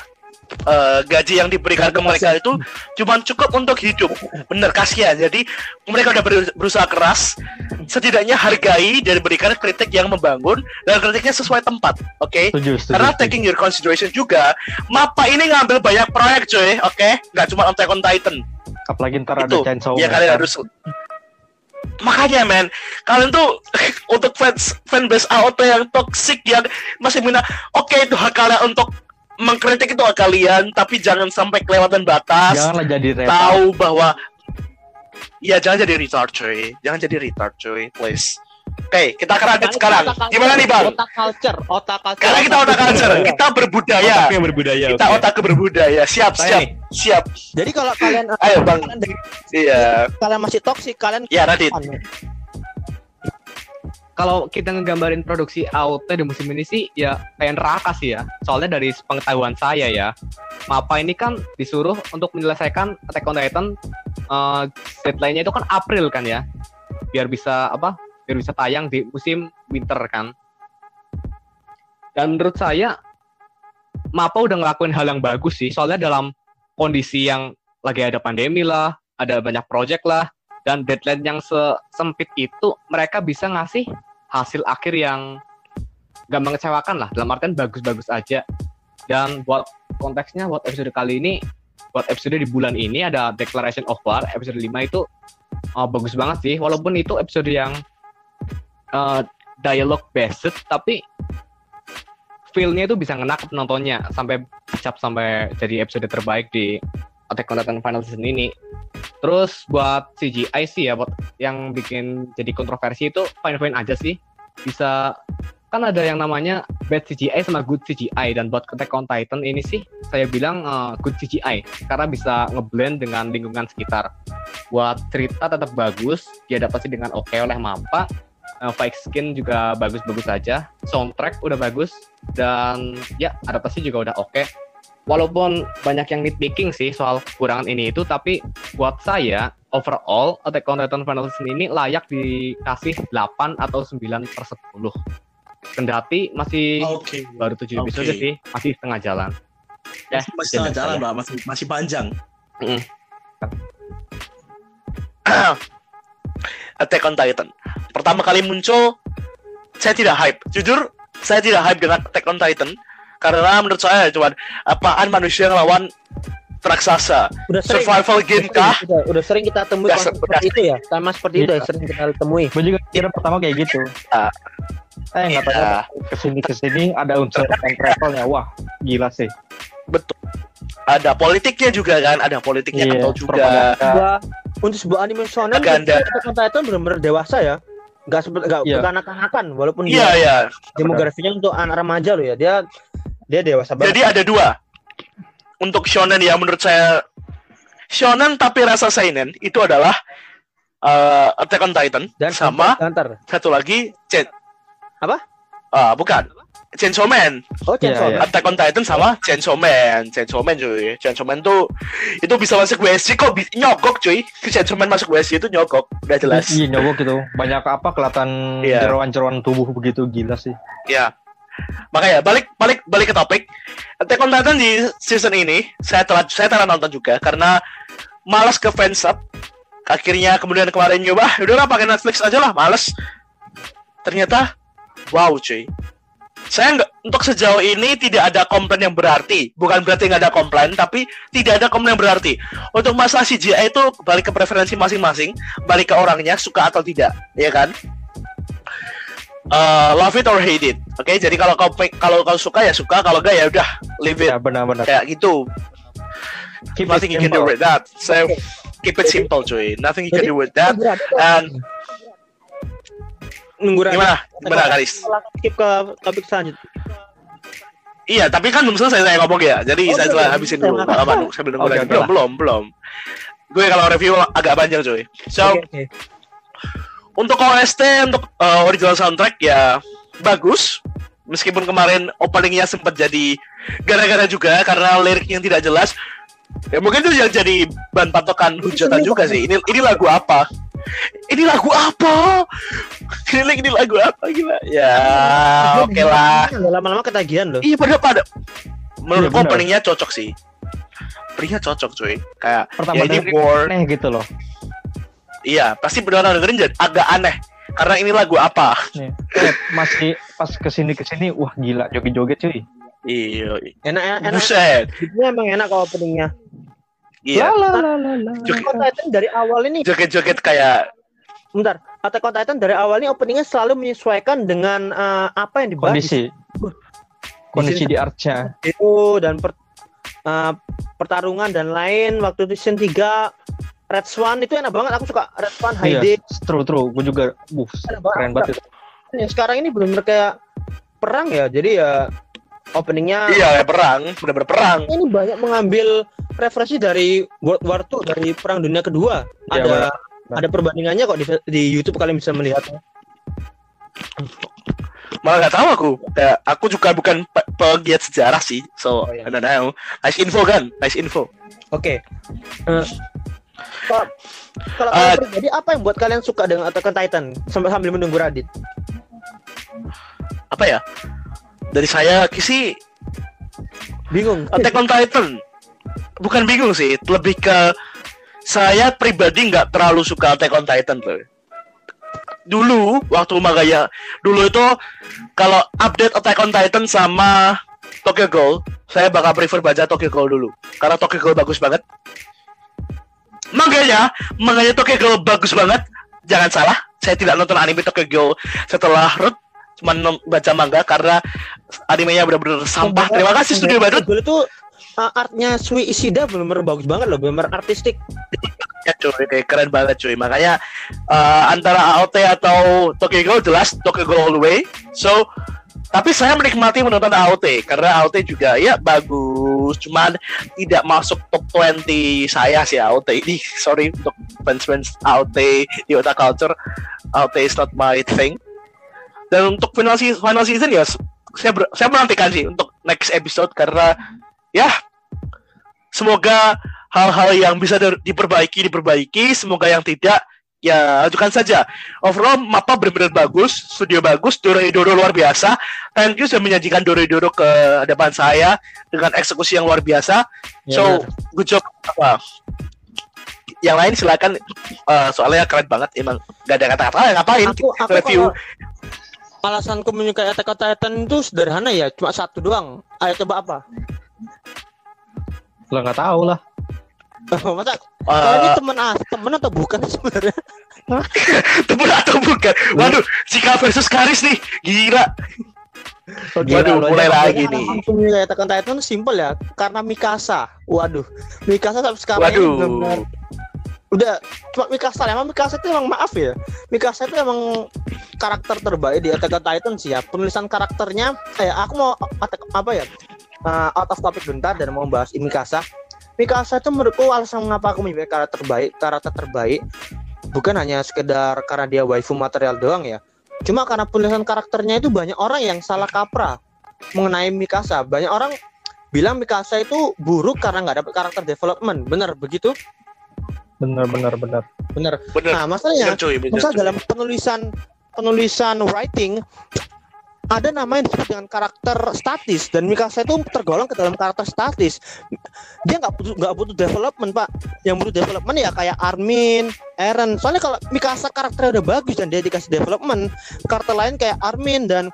Eh, gaji yang diberikan ke mereka itu cuma cukup untuk hidup. Bener kasihan. Jadi mereka udah ber- berusaha keras. Setidaknya hargai dan berikan kritik yang membangun dan kritiknya sesuai tempat oke? Setuju, setuju. karena setuju. taking your consideration juga Mappa ini ngambil banyak proyek cuy oke? Nggak cuma Attack on Titan apalagi ntar ada itu Chainsaw ya kalian harus makanya men kalian tuh untuk fans fanbase AOT yang toxic yang masih mina oke itu hak kalian untuk mengkritik itu hak kalian tapi jangan sampai kelewatan batas. Janganlah jadi retard. tahu bahwa ya jangan jadi retard cuy. Jangan jadi retard cuy please oke kita ke Radit sekarang Otak culture, gimana nih bang otak culture otak culture karena kita otak culture kita berbudaya Otak yang berbudaya. kita oke. otak berbudaya siap Saya siap nih. siap jadi kalau kalian Ayo, Bang. kalian, dari- iya kalian masih toksik kalian ya Radit Kalau kita ngegambarin produksi AOT di musim ini sih ya kayak neraka sih ya. Soalnya dari pengetahuan saya ya, Mapa ini kan disuruh untuk menyelesaikan Attack on Titan eh, deadline-nya itu kan April kan ya. Biar bisa apa? Biar bisa tayang di musim winter kan. Dan menurut saya Mapa udah ngelakuin hal yang bagus sih. Soalnya dalam kondisi yang lagi ada pandemi lah, ada banyak project lah, dan deadline yang sempit itu mereka bisa ngasih hasil akhir yang gak mengecewakan lah dalam artian bagus-bagus aja dan buat konteksnya buat episode kali ini buat episode di bulan ini ada Declaration of War episode 5 itu uh, bagus banget sih walaupun itu episode yang uh, dialog based tapi feel-nya itu bisa ngena ke penontonnya sampai dicap sampai jadi episode terbaik di Attack on Titan Final Season ini Terus buat CGI sih ya, buat yang bikin jadi kontroversi itu fine-fine aja sih. Bisa kan ada yang namanya bad CGI sama good CGI dan buat Attack on Titan ini sih saya bilang uh, good CGI karena bisa ngeblend dengan lingkungan sekitar. Buat cerita tetap bagus, diadaptasi dengan oke oleh Mappa. Uh, fight skin juga bagus-bagus aja, soundtrack udah bagus dan ya adaptasi juga udah oke. Walaupun banyak yang nitpicking sih soal kekurangan ini itu, tapi buat saya overall Attack on Titan Final Season ini layak dikasih 8 atau 9 per 10 kendati masih oke baru 7 Oke. episode sih masih setengah jalan ya masih setengah jalan saya. mbak masih masih panjang Mm. [clears throat] Attack on Titan. Pertama kali muncul saya tidak hype. Jujur saya tidak hype dengan Attack on Titan. Karena menurut saya cuman apaan manusia ngelawan raksasa? Udah sering. Survival game kah? udah, udah sering kita temui Udah seperti itu ya? sama seperti itu Iya. ya sering kita temui. Gue juga kira pertama kayak gitu. Ah. Eh nggak tahu Iya. ke sini ke sini ada unsur time travelnya. Wah gila sih. betul. Ada politiknya juga kan? Ada politiknya Iya, atau juga. propaganda. Untuk sebuah anime shonen Propaganda. Attack on Titan benar-benar dewasa ya. Nggak seperti nggak Iya. kekanak-kanakan walaupun iya dia iya. demografinya untuk anak remaja loh ya. Dia dia dewasa banget. Jadi ada dua. Untuk shonen ya menurut saya shonen tapi rasa seinen itu adalah uh, Attack on Titan dan sama Hunter satu lagi Chen Apa? Ah bukan Chainsaw Man oh Chainsaw Iya, Man. Attack on Titan sama Chainsaw Man Chainsaw Man cuy Chainsaw Man tuh itu bisa masuk WC kok bi- nyogok cuy Chainsaw Man masuk WC itu nyogok udah jelas Iya nyogok gitu. Banyak apa kelihatan Iya. jeroan-jeroan tubuh begitu gila sih. ya makanya balik balik balik ke topik Attack on Titan di season ini saya telah saya telah nonton juga karena malas ke fansub akhirnya kemudian kemarin nyoba "Ah, udahlah pakai Netflix aja lah males ternyata wow cuy saya nggak untuk sejauh ini tidak ada komplain yang berarti. Bukan berarti nggak ada komplain tapi tidak ada komplain yang berarti. Untuk masalah CGI itu balik ke preferensi masing-masing balik ke orangnya suka atau tidak ya kan? Eh, love it or hate it oke? Jadi kalau kau kalau kau suka ya suka kalau enggak ya udah leave it. Ya benar-benar. kayak gitu. Keep it nothing you can do with that. So keep it simple cuy. Nothing you can do with that. and nunggu Radit. gimana gimana Karis skip ke topik selanjutnya Iya, tapi kan belum selesai saya ngomong ya. Jadi Oh, saya telah habisin dulu. Belum. Nggak apa sambil nunggu oke Belum, lah. belum, belum. Gue kalau review agak panjang cuy. So, Oke, oke. untuk OST untuk uh, original soundtrack ya bagus. Meskipun kemarin openingnya sempat jadi gara-gara juga karena lirik yang tidak jelas. Ya mungkin itu yang jadi bahan patokan hujatan juga sih. Ini ini lagu apa? Ini lagu apa? Ini ini lagu apa gila? Ya, oke lah. lama-lama ketagihan loh Iya pada pada menurutku Iya, benar. openingnya cocok sih. Openingnya cocok cuy. Kayak Pertama ya ini war. aneh gitu loh. Iya, pasti benar dengerin jadi agak aneh. Karena ini lagu apa? Nih, masih pas ke sini ke sini, wah gila joget-joget cuy. Iya, enak enak enak buset. Ini emang enak kalau openingnya Iya, La, la, la, la, la. Joget. Attack on Titan dari awal ini joget-joget kayak bentar Attack on Titan dari awal ini openingnya selalu menyesuaikan dengan eh, apa yang dibahas Kondisi. Kondisi di artnya. itu dan per- eh, pertarungan dan lain waktu itu season 3 Red Swan itu enak banget aku suka Red Swan High Iya, Day true true. Gue juga, buh, keren banget. itu. Ya, sekarang ini belum kayak perang ya jadi ya openingnya iya kayak perang, benar-benar perang. ini banyak mengambil referensi dari World War II dari Perang Dunia Kedua. Iya, ada benar. ada perbandingannya kok di, di YouTube kalian bisa melihatnya. Malah nggak tahu aku. Kayak, aku juga bukan pe- pegiat sejarah sih. So, Oh, iya. I don't know. Nice info kan? Nice info. Oke. Eh, Pak, kalau Eh, kalian pribadi apa yang buat kalian suka dengan Attack on Titan sambil sambil menunggu Radit? Apa ya? Dari saya sih Bingung. Attack on Titan bukan bingung sih lebih ke saya pribadi nggak terlalu suka Attack on Titan loh dulu waktu Magaya dulu itu kalau update Attack on Titan sama Tokyo Ghoul saya bakal prefer baca Tokyo Ghoul dulu karena Tokyo Ghoul bagus banget Makanya, makanya Tokyo Ghoul bagus banget. Jangan salah, saya tidak nonton anime Tokyo Ghoul setelah Root cuma baca manga karena animenya benar-benar sampah. Terima kasih Studio Badut. Itu uh, artnya Sui Ishida benar-benar bagus banget loh, benar-benar artistik. Ya cuy, keren banget cuy. Makanya eh, antara AOT atau Tokyo Ghoul jelas Tokyo Ghoul all the way. So tapi saya menikmati menonton AOT karena AOT juga ya bagus, cuman tidak masuk top 20 saya sih AOT ini. [laughs] Sorry untuk fans-fans AOT di Otak Culture, AOT is not my thing. Dan untuk final season, final season ya saya ber- saya menantikan sih untuk next episode karena ya semoga hal-hal yang bisa di- diperbaiki diperbaiki, semoga yang tidak ya ajukan saja. Overall mapa benar-benar bagus, studio bagus, Doro luar biasa. Thank you sudah menyajikan Doro ke hadapan saya dengan eksekusi yang luar biasa. Ya, so, good job apa? Yang lain silakan eh, soalnya keren banget emang gak ada kata-kata "Ah, ngapain Aku, aku review kalau alasanku menyukai Attack on Titan itu sederhana ya, cuma satu doang. Ayo coba apa? Lo nggak tahu lah. Masa Eh, kalian ini temen ah, temen atau bukan sebenarnya? [laughs] temen atau bukan? Waduh Zika versus Karis nih. Gila. Waduh, mulai lagi nih. Attack on Titan simpel ya, karena Mikasa. Waduh, Mikasa sampai sekarang ini waduh. benar-benar udah cuma Mikasa emang Mikasa itu emang maaf ya. Mikasa itu emang karakter terbaik di Attack on Titan sih ya. Penulisan karakternya eh aku mau attack, apa ya uh, out of topic bentar dan mau bahas Mikasa. Mikasa itu menurutku alasan mengapa aku menyukai karakter terbaik karakter terbaik bukan hanya sekedar karena dia waifu material doang ya. Cuma karena penulisan karakternya itu banyak orang yang salah kaprah mengenai Mikasa. Banyak orang bilang Mikasa itu buruk karena nggak dapat karakter development. Bener begitu? Bener bener bener. bener. Bener. Nah masalahnya bener cuy bener misal cuy. dalam penulisan penulisan writing ada nama yang disebut dengan karakter statis dan Mikasa itu tergolong ke dalam karakter statis dia nggak butuh nggak butuh development pak yang butuh development ya kayak Armin, Eren soalnya kalau Mikasa karakternya udah bagus dan dia dikasih development karakter lain kayak Armin dan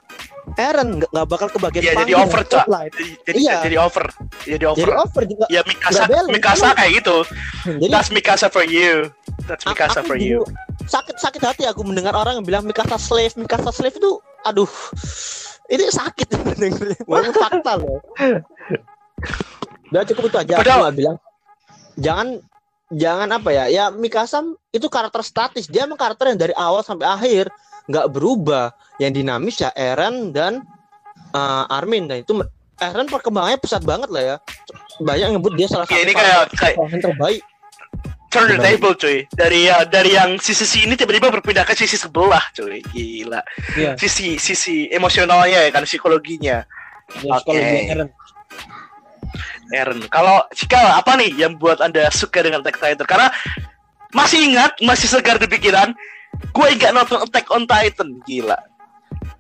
Eren nggak bakal kebagian Iya, jadi over, Cak. Jadi jadi, Iya. jadi over. Jadi over. Jadi over juga. Ya Mikasa. Mikasa kayak gitu. Jadi That's Mikasa for you. That's Mikasa for you. sakit sakit hati aku mendengar orang yang bilang Mikasa slave, Mikasa slave itu, aduh, ini sakit. Walaupun [laughs] fakta loh. Udah cukup itu aja. Aku Padahal- nggak bilang jangan jangan apa ya ya Mikasa itu karakter statis dia emang karakter yang dari awal sampai akhir nggak berubah yang dinamis ya Eren dan uh, Armin dan itu Eren perkembangannya pesat banget lah ya banyak yang nyebut dia salah Ya, satu ini kayak kayak terbaik turn the table cuy. Dari ya dari yang sisi sini tiba-tiba berpindah ke sisi sebelah cuy. Gila. Iya. Sisi sisi emosionalnya ya kan psikologinya. Ya, Oke. kalau dia Eren Eren. Kalau Cikal apa nih yang buat anda suka dengan Attack Titan? Karena masih ingat, masih segar di pikiran, gue ingat nonton Attack on Titan, gila.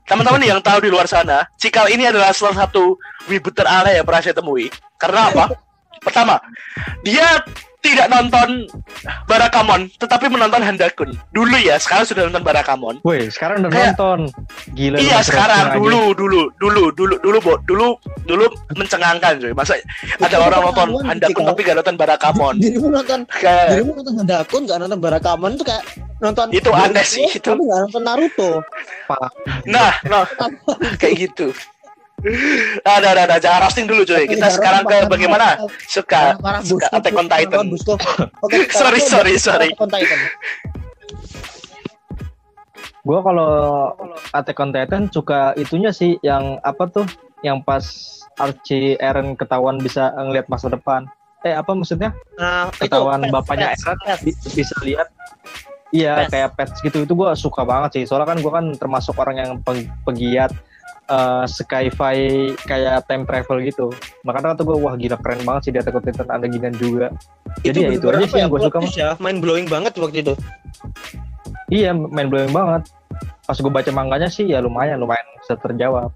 Teman-teman yang tahu di luar sana, Cikal ini adalah salah satu wibu teraneh yang pernah saya temui. Karena apa? [laughs] Pertama, dia tidak nonton Barakamon, tetapi menonton Handakun. Dulu ya, sekarang sudah nonton Barakamon. Woi, sekarang udah Kayak- nonton. Gila. Iya sekarang dulu dulu dulu dulu dulu bo, dulu dulu mencengangkan cuy. Masa ada orang nonton Handakun tapi gak nonton Barakamon. dirimu nonton Kayak dirimu nonton Handakun nggak nonton Barakamon itu kayak nonton Itu aneh sih, itu. tapi nggak nonton Naruto nah, nah kayak gitu. Ada ada ada jangan roasting dulu cuy. Kita sekarang ke bagaimana suka suka Attack on Titan. [laughs] Oke, Sorry, sorry, udah- sorry. Attack on Titan. Gua kalau Attack on Titan suka itunya sih yang apa tuh? Yang pas Archie Eren ketahuan bisa ngelihat masa depan. Eh apa maksudnya? Nah, itu Ketahuan pets, bapaknya pets, Eren bisa lihat. Iya kayak pets gitu itu gua suka banget sih. Soalnya kan gua kan termasuk orang yang peng- pegiat eh, sci-fi kayak time travel gitu. Makanya kata gue wah gila keren banget sih di Attack on Titan ada ginian juga. Jadi ya itu aja sih yang gue plot suka. ya, mind blowing banget waktu itu. Iya, main blowing banget. Pas gue baca manganya sih ya lumayan, lumayan bisa terjawab.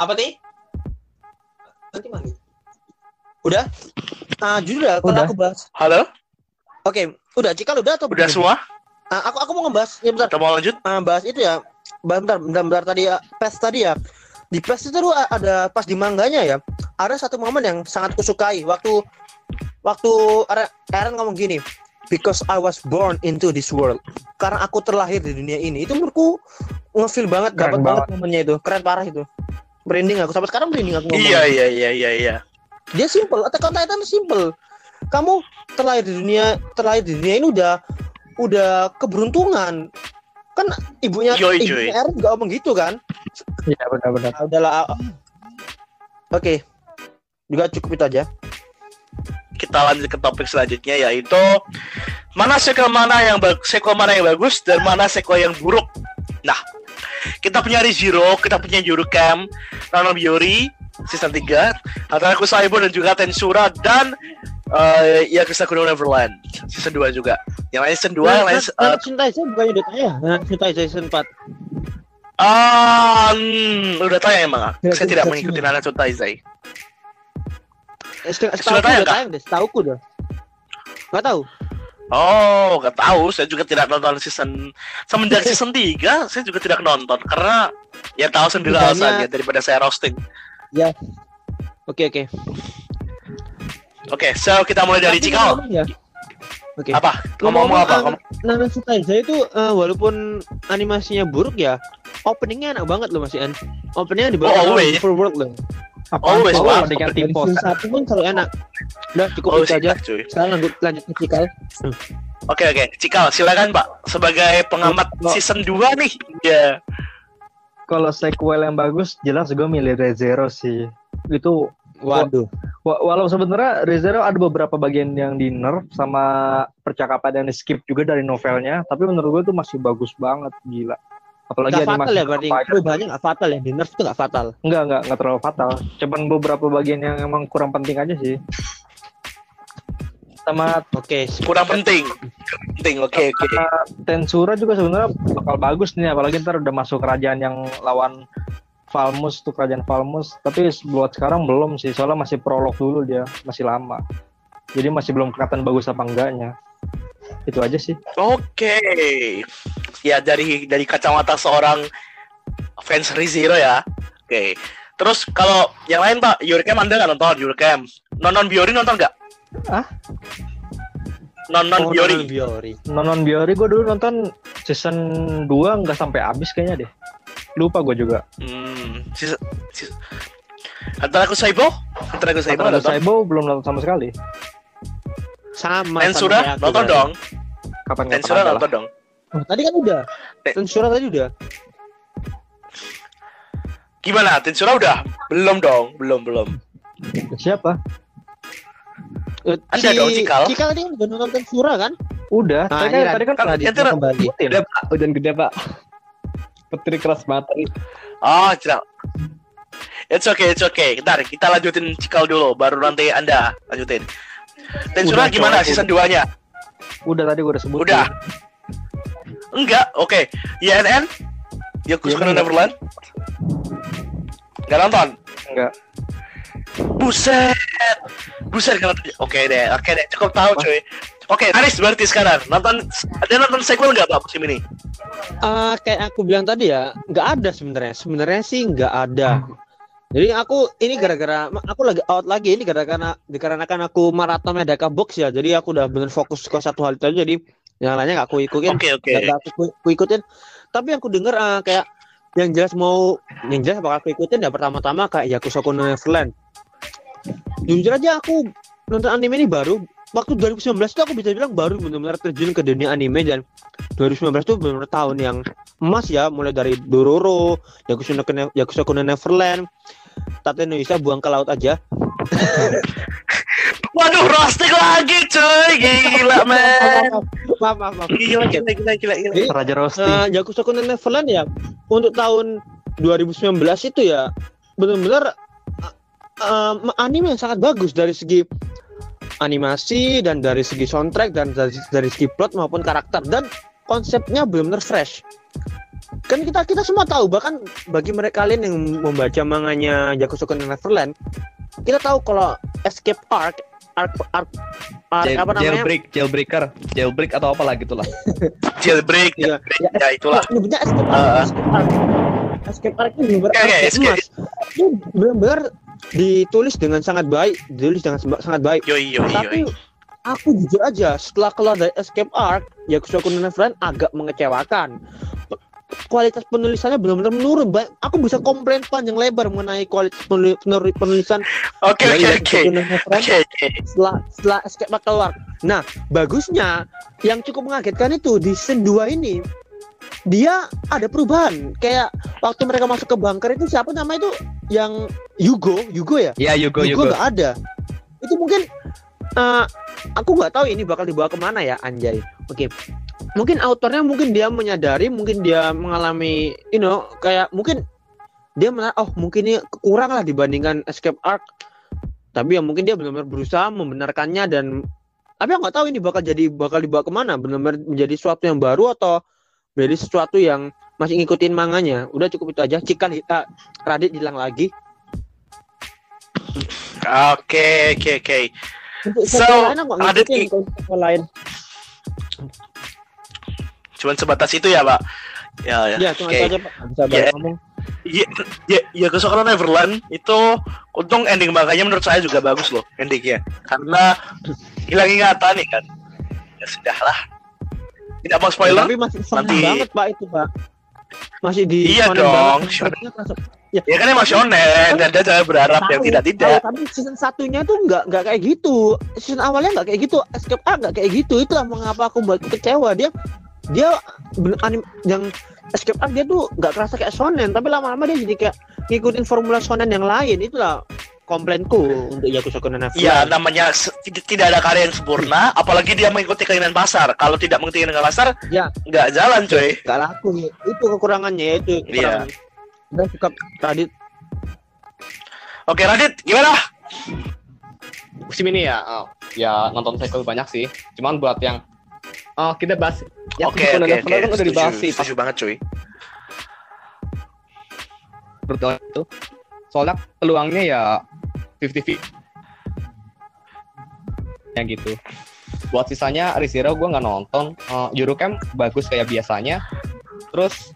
Apa sih? Nanti mana? Udah? Ah, jujur ya, kalau Udah. aku bahas. Halo, Oke, udah Cikal udah atau udah belum? semua? Ah, aku aku mau ngebahas ya bentar. Kita mau lanjut? Ah, bahas itu ya. Bentar, bentar, bentar tadi ya, PES tadi ya. Di PES itu tuh ada pas di mangganya ya. Ada satu momen yang sangat kusukai waktu waktu Eren- Eren ngomong gini, because I was born into this world. Karena aku terlahir di dunia ini. Itu menurutku ngefeel banget, Keren dapat banget momennya itu. Keren parah itu. Merinding aku sampai sekarang merinding aku ngomong. Iya iya iya iya iya. Dia simple, Attack on Titan simple. Kamu terlahir di dunia terlahir di dunia ini udah udah keberuntungan. Kan ibunya Yoi, ibunya. Eren juga ngomong gitu kan. Iya benar-benar. Ah, udahlah. ah, Oke. Juga cukup itu aja. Kita lanjut ke topik selanjutnya yaitu mana sequel mana yang bagus, sequel mana yang bagus dan mana sequel yang buruk. Nah, kita punya Rizero, kita punya Yurukam, Rano Biori, season 3, Hataraku Saibo dan juga Tensura dan uh, Yakuza Kuno Neverland season 2 juga. Yang lain season 2, yang lain uh, cinta saya bukannya udah tanya. Nah, cinta saya season 4. ah, hmm, udah tanya emang. Ya, Saya tidak mengikuti Taizai. Eh, Setahu Sudah tanya udah tayang deh, setahu aku udah. Gak tahu. Oh, gak tahu. Saya juga tidak nonton season semenjak [laughs] season 3 saya juga tidak nonton karena ya tahu sendiri Bedanya- alasannya daripada saya roasting. Oke, oke. Oke, so kita mulai dari Cikal. ngomong ya. Oke. Apa? Ngomong-ngomong apa? Ngomong-ngomong, Ngomong- Nanatsu Taizai itu eh, walaupun animasinya buruk ya, openingnya enak banget loh Mas Ian. Openingnya di bawah Oh, always. Overworld loh. Apaan Always, tuh? Oh, Dari pose. season satu pun selalu enak. Udah cukup Oh, itu aja. cuy. Sekarang lanjut lanjut ke Cikal. Oke, oke. Cikal, silakan, Pak. Sebagai pengamat Oh. season 2 nih. Ya. Kalau sequel yang bagus, jelas gue milih ReZero sih. Itu Waduh. wa- walau sebenarnya ReZero ada beberapa bagian yang di nerf sama percakapan yang di skip juga dari novelnya, tapi menurut gue itu masih bagus banget, gila. Apalagi Gak fatal ya berarti. Perubahannya gak fatal ya. Di nerf itu gak fatal. Enggak, enggak, enggak terlalu fatal. Cuman beberapa bagian yang emang kurang penting aja sih. Sama Oke. Kurang penting. Penting. Oke, oke. uh, Tensura juga sebenarnya bakal bagus nih, apalagi ntar udah masuk kerajaan yang lawan Falmus tuh kerajaan Falmus. Tapi buat sekarang belum sih, soalnya masih prolog dulu dia, masih lama. Jadi masih belum kelihatan bagus apa enggaknya. Itu aja sih. Oke. Ya dari dari kacamata seorang fans Rizero ya. Oke. Terus kalau yang lain Pak, Yuricam Anda nggak nonton Yuricam? Nonon Biori nonton nggak? Ah? Nonon Oh, Biori. Nonon Biori. Nonon Biori gue dulu nonton season 2 nggak sampai habis kayaknya deh. Lupa gue juga. Hmm. Sis, sis. Antara aku Saibo? Antara aku Saibo Antara. Saibo belum nonton sama sekali. Sama. Tensura nonton dong. Kapan Tensura nonton dong. Oh, tadi kan udah. Te- Tensura tadi udah. Gimana? Tensura udah? Belum dong, belum belum. Siapa? Eh, Ada dong, Cikal. Cikal tadi kan udah nonton Tensura kan? Udah, Nah, tadi kan, Radit tadi kan kan Ra- kembali. Udah pak, hujan gede pak. Petri keras mata. Oh, tidak. It's okay, it's okay. Ntar kita lanjutin cikal dulu, baru nanti Anda lanjutin. Tensura Udah, gimana season 2-nya? Udah tadi gue udah sebutin. Udah. Enggak, oke. YNN? Yakuza YNN. Neverland? Enggak nonton? Enggak. Buset. Buset kalau Oke deh, oke deh, cukup tahu cuy. Oke, Aris berarti sekarang nonton ada nonton sequel nggak pak musim ini? Eh, kayak aku bilang tadi ya, nggak ada sebenarnya. Sebenarnya sih nggak ada. Jadi aku ini gara-gara aku lagi out lagi ini gara-gara dikarenakan aku maraton Medaka Box ya. Jadi aku udah bener fokus ke satu hal itu aja. Jadi yang lainnya nggak aku ikutin. Oke oke. nggak aku, aku- aku ikutin. Tapi yang aku denger eh, kayak yang jelas mau yang jelas bakal aku ikutin ya pertama-tama kayak Yakuza no Neverland. Jujur aja aku nonton anime ini baru waktu 2019 itu aku bisa bilang baru benar-benar terjun ke dunia anime dan 2019 itu benar-benar tahun yang emas ya mulai dari Dororo, Yakuza no, Yakuza no Neverland, Tate no Yusa buang ke laut aja. [laughs] Waduh, roasting lagi cuy, gila men. Maaf, maaf, maaf. Gila gila gila gila. gila. Raja Roasting. Eh, Yakuza no Neverland ya untuk tahun 2019 itu ya benar-benar eh, eh, anime yang sangat bagus dari segi animasi dan dari segi soundtrack dan dari, dari segi plot maupun karakter dan konsepnya benar-benar fresh. Kan kita kita semua tahu bahkan bagi mereka kalian yang membaca manganya no Neverland, kita tahu kalau escape arc arc arc, arc Jail- apa namanya? jailbreak, jailbreaker, jailbreak atau apa lagi itulah. Jailbreak, Iya, ya, ya itulah. nyebutnya escape arc, Ah. escape arc. Escape arc Oke, oke, arc escape. emas. Itu benar-benar ditulis dengan sangat baik, ditulis dengan sangat baik. Yoi yoi Tapi yoi. aku jujur aja setelah keluar dari escape arc, Yakuza no Neverland agak mengecewakan. Kualitas penulisannya benar-benar menurun. Ba- Aku bisa komplain panjang lebar mengenai kualitas penulisan Oke oke oke. Setelah setelah escape arc keluar. Nah, bagusnya yang cukup mengagetkan itu di season 2 ini dia ada perubahan. Kayak waktu mereka masuk ke bunker itu siapa nama itu yang Yugo, Yugo ya? Ya Yugo Yugo Yugo. nggak ada. Itu mungkin eh, aku nggak tahu ini bakal dibawa ke mana ya Anjay. Oke. Mungkin autornya mungkin dia menyadari, mungkin dia mengalami, you know, kayak mungkin dia menar oh mungkin ini kurang lah dibandingkan Escape Arc. Tapi ya mungkin dia benar-benar berusaha membenarkannya dan tapi aku nggak tahu ini bakal jadi bakal dibawa ke mana, benar-benar menjadi sesuatu yang baru atau menjadi sesuatu yang masih ngikutin manganya. Udah cukup itu aja. Cikal kita Radit hilang lagi. Oke oke oke. So, Radit lain. Cuman sebatas itu ya pak. Ya ya. Ya, cuma itu aja Pak. Bisa Ya. banyak ngomong. Ya, ya, ya Yakuza no Neverland itu untung ending makanya menurut saya juga bagus loh endingnya karena hilang ingatan nih kan ya sudahlah tidak mau spoiler Tapi masih Nanti- banget Pak itu Pak. Masih di Iya dong, banget. Ya, ya kan emang shonen dan dia jangan berharap yang tahu, tidak tidak tahu, tapi season satunya tuh nggak nggak kayak gitu. Season awalnya nggak kayak gitu. Escape Arc nggak kayak gitu. Itulah mengapa aku buat kecewa. Dia dia anim, yang Escape Arc dia tuh nggak kerasa kayak shonen, tapi lama-lama dia jadi kayak ngikutin formula shonen yang lain. Itulah komplainku untuk Yakuza no Neverland. Ya namanya tidak, ada karya yang sempurna, apalagi dia mengikuti keinginan pasar. Kalau tidak mengikuti keinginan pasar, Ya. nggak jalan coy. nggak laku itu kekurangannya itu Iya. dan suka Radit Oke Radit, gimana? Musim ini ya, oh, ya nonton cycle banyak sih. Cuman buat yang oh kita bahas ya Oke oke oke, kan udah dibahas sih setuju banget cuy. berdua itu. Soalnya peluangnya ya 50-50. Ya gitu. Buat sisanya Rizero gue nggak nonton. Uh, Eurocamp bagus kayak biasanya. Terus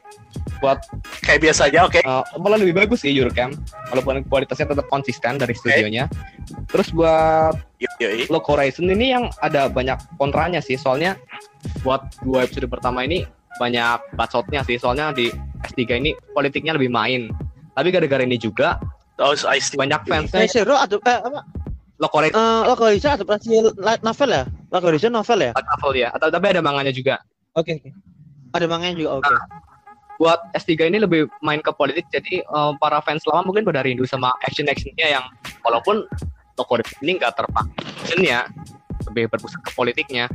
buat Kayak biasanya, oke. uh, malah lebih bagus sih Eurocamp walaupun kualitasnya tetap konsisten dari studionya. Terus buat Yoi. Lock Horizon ini yang ada banyak kontranya sih soalnya buat dua episode pertama ini banyak bacotnya sih soalnya di S3 ini politiknya lebih main tapi gara-gara ini juga Oh, banyak Nah, fansnya Zero atau eh, apa? Lock Horizon Eh, Localization adaptasi light novel ya? Localization novel ya? novel ya atau tapi ada manganya juga Oke. oke. Ada manganya juga oke. Buat S3 ini lebih main ke politik jadi eh, para fans lama mungkin pada rindu sama action actionnya yang walaupun Horizon ini nggak terpakai actionnya lebih berpusat ke politiknya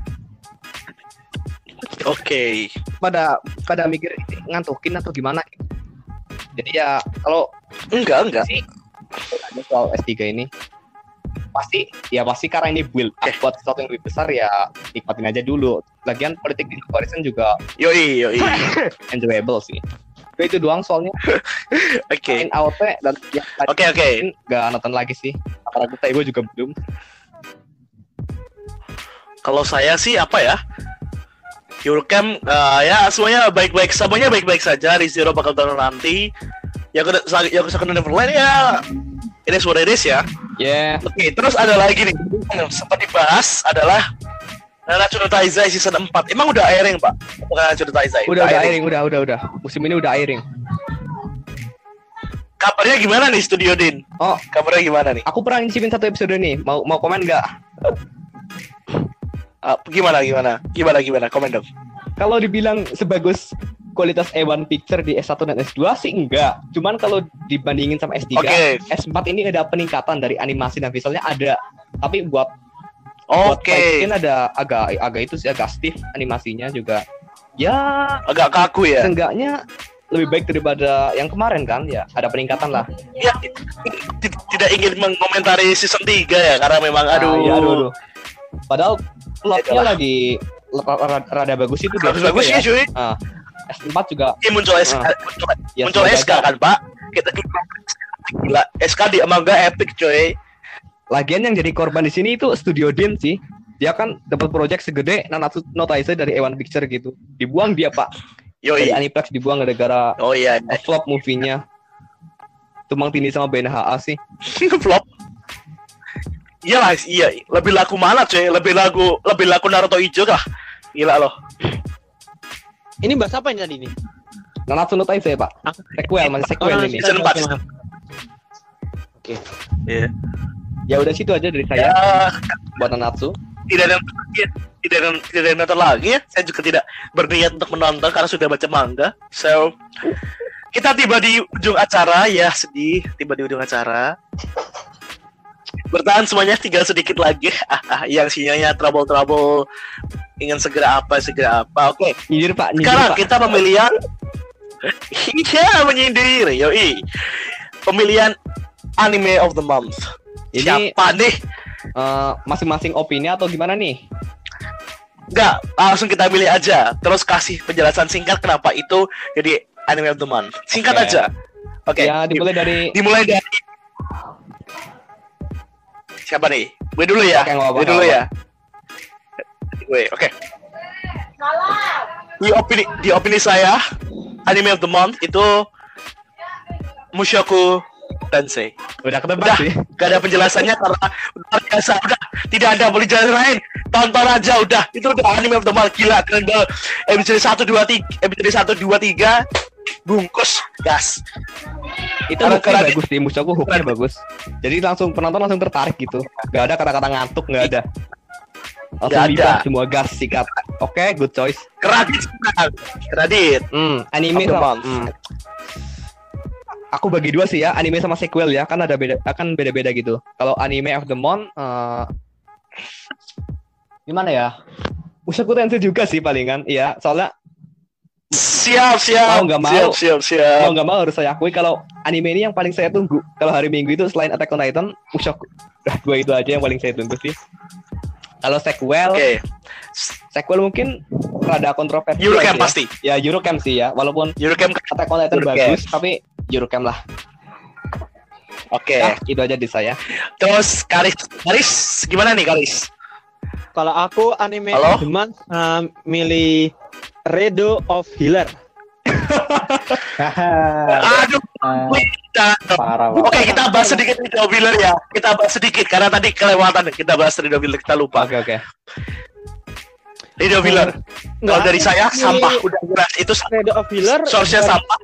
Oke. pada pada mikir ngantukin atau gimana jadi ya kalau Enggak, enggak. sih soal S3 ini pasti ya pasti karena ini build up buat sesuatu yang lebih besar ya nikmatin aja dulu. Lagian politik di Horizon juga Yoi, yoi. [laughs] enjoyable sih. Tapi itu doang soalnya. [laughs] Oke. main AOT dan tadi Oke, oke. mungkin nggak nonton lagi sih. Karena kita ibu juga belum. Kalau saya sih apa ya? Eurocamp eh, ya semuanya baik-baik semuanya baik-baik saja. Di Zero bakal tahun nanti. Yang ke yang ke Second Neverland ya ini suara is ya ya. Oke terus ada lagi nih yang sempat dibahas adalah Nanatsu no Taizai season 4 emang udah airing pak? No Taizai udah udah airing. udah udah udah. Musim ini udah airing. Kabarnya gimana nih Studio Din? Oh. Kabarnya gimana nih? Aku pernah nyicipin satu episode nih. Mau mau komen nggak? Ah, gimana gimana? Gimana gimana? Komen dong. Kalau dibilang sebagus kualitas A1 Picture di S1 dan S2 sih enggak. Cuman kalau dibandingin sama S3, oke S4 ini ada peningkatan dari animasi dan visualnya ada. Tapi buat buat oke fight scene ada agak agak itu sih agak stiff animasinya juga. Ya, agak kaku ya seenggaknya lebih baik daripada yang kemarin kan ya. Ada peningkatan lah. ya ti- tidak ingin mengomentari season 3 ya karena memang aduh, Ah, iya, aduh, aduh. Padahal plotnya Itulah. lagi ra- ra- rada bagus itu bagus bagus ya. ya cuy Ah, S4 juga Ini muncul SK, Ah. muncul, ya muncul SK kan Pak? Kita gila, SK di manga epic coy. Lagian yang jadi korban di sini itu Studio Din sih. Dia kan dapat project segede Nanatsu no Taizai dari A1 Picture gitu. Dibuang dia, Pak. Dari Yoi. Aniplex dibuang gara-gara Oh iya, flop movie-nya. Tumbang Tindih sama BNHA sih. [laughs] flop. Iya lah, iya. Lebih laku mana coy? Lebih laku, lebih laku Naruto Ijo kah? Gila loh. Ini bahas apa ini tadi nih? Nanatsu no Taizai, Pak. Aku- Sequel, masih sequel Oh, ini. Season 4. Iya. Ya udah situ aja dari Ya, saya buat Nanatsu. tidak ada tidak ada tidak ada yang nonton lagi ya. Saya juga tidak berniat untuk menonton karena sudah baca manga. So kita tiba di ujung acara ya sedih tiba di ujung acara. Bertahan semuanya tinggal sedikit lagi. [laughs] yang sinyalnya trouble trouble ingin segera apa segera apa. Oke. Nyindir, Pak. Nyindir, Sekarang Pak. kita pemilihan [laughs] Iya menyindir Yoi Pemilian Anime of the Month Ini Siapa nih? eh, masing-masing opini atau gimana nih? Enggak, langsung kita pilih aja Terus kasih penjelasan singkat kenapa itu jadi Anime of the Month Singkat Oke. aja Oke Ya dimulai dari Dimulai dari Siapa nih? Gue dulu ya. Oke, Gue dulu ya. Gue, oke. Di opini, di opini saya Anime of the Month itu Mushoku Tensei. Udah ketebak Udah. sih. Gak ada penjelasannya karena luar biasa. Udah tidak ada boleh jalan lain. Tonton aja udah. Itu udah anime of the month. Gila keren banget. Episode satu dua tiga episode satu dua tiga bungkus gas Itu Karena- hooknya bagus sih, Mushoku hooknya bagus. Jadi langsung penonton langsung tertarik gitu. Gak ada kata-kata ngantuk, gak ada. Langsung ada. libat semua gas sikat. Oke, good choice. kredit kredit Hmm, anime sama hmm. Aku bagi dua sih ya, anime sama sequel ya, kan ada beda akan beda-beda gitu. Kalau anime of the month eh, gimana ya? Mushoku Tensei juga sih palingan, iya. Soalnya siap siap Mau nggak mau. siap siap siap mau nggak mau harus saya akui kalau anime ini yang paling saya tunggu. Kalau hari Minggu itu selain Attack on Titan, Mushoku. Udah dua itu aja yang paling saya tunggu sih. Kalau sequel, oke sequel mungkin rada kontroversi. Eurocamp ya. pasti Ya Eurocamp sih ya, walaupun Eurocamp Attack on Titan Eurocamp. bagus, tapi Eurocamp lah. oke Ya, itu aja di saya. terus Karis Karis gimana nih Karis Kalau aku anime Halo? eh, milih Redo of Healer. [laughs] Aduh, kita. parah Oke, kita bahas sedikit Rido Wheeler ya. Kita bahas sedikit karena tadi kelewatan kita bahas Rido Wheeler kita lupa. Oke oke. Rido Wheeler. Kalau dari saya sampah udah jelas itu Red of Healer source-nya sampah.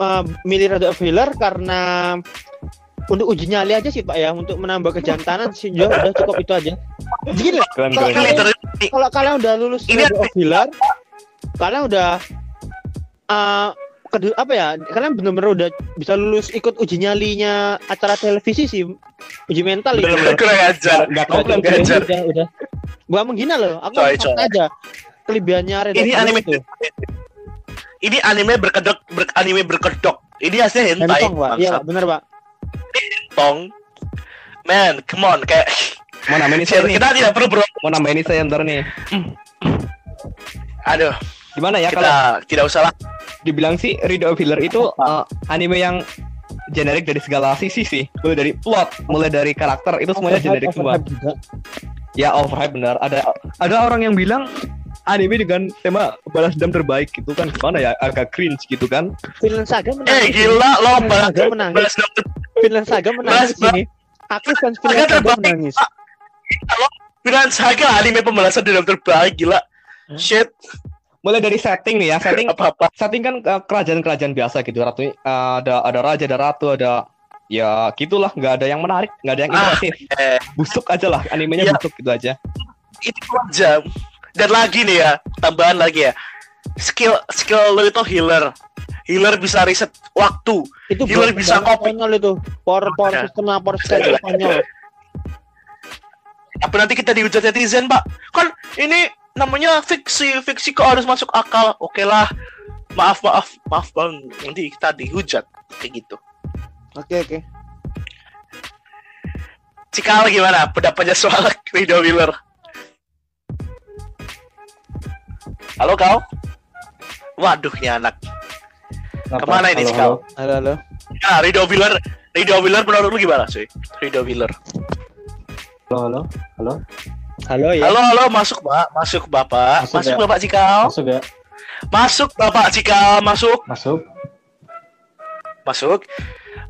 uh, milih Red of Healer karena untuk uji nyali aja sih Pak ya untuk menambah kejantanan sih udah, udah cukup itu aja. Gini lah, Keren Kalau. Ini kalian- udah lulus Ini Red of Healer, kalian udah uh, kedua apa ya? Kalian benar-benar udah bisa lulus ikut uji nyalinya acara televisi sih, uji mental itu. bener-bener kurang ajar. Nggak Udah, udah, ajar. udah, udah. Bukan menghina loh, aku Coy, coy. aja. Kelebihannya Ini anime itu. Ini anime berkedok, ber, anime berkedok. Ini aslinya hentai. Hentong, Pak. Iya, benar, Pak. Tong. Man, come on, kayak Mau nambahin ini nih. kita tidak perlu bro. Mau nambahin ini saya ntar nih. Aduh, Gimana ya kalau kita tidak usah lah. dibilang sih Read of Healer itu uh, anime yang generik dari segala sisi sih. Mulai dari plot, mulai dari karakter itu semuanya generik semua. Overhype juga. Ya overhype benar. Ada ada orang yang bilang anime dengan tema balas dendam terbaik gitu kan gimana ya agak cringe gitu kan. Finland Saga menang. Eh gila lo balas Saga balas dendam Finland Saga Balas- di sini. Aku fans Finland Saga menangis. Finland Saga anime pembalasan dendam terbaik gila. Shit, Mulai dari setting nih ya, setting [laughs] apa-apa. setting kan uh, kerajaan-kerajaan biasa gitu. Ratu uh, ada ada raja, ada ratu, ada ya gitulah, nggak ada yang menarik, nggak ada yang Ah, impresif. Eh, Busuk aja lah, animenya Iya. busuk gitu aja. itu aja. Dan lagi nih ya, tambahan lagi ya. Skill skill lo itu healer. Healer bisa riset waktu. Itu Healer bisa copy. konyol itu. Power power Ya. system power system konyol. Apa nanti kita dihujat netizen, Pak? Kan ini namanya fiksi, fiksi kok harus masuk akal. Oke lah. Maaf, maaf, maaf bang. Nanti kita dihujat kayak gitu. Oke oke. Cikal gimana pendapatnya soal [laughs] Rido Wheeler? Halo kau? Waduh, ini anak. Kenapa? Ke mana ini, Halo, Cikal? halo. Halo halo. Nah, Rido Wheeler, Rido Wheeler menurut lu gimana sih? Rido Wheeler. Halo, halo. Halo. Halo ya. Halo, halo, masuk Pak, masuk Bapak, Masuk, masuk ya. Bapak Cikal, Masuk ya? masuk Bapak Cikal, masuk, Masuk. masuk.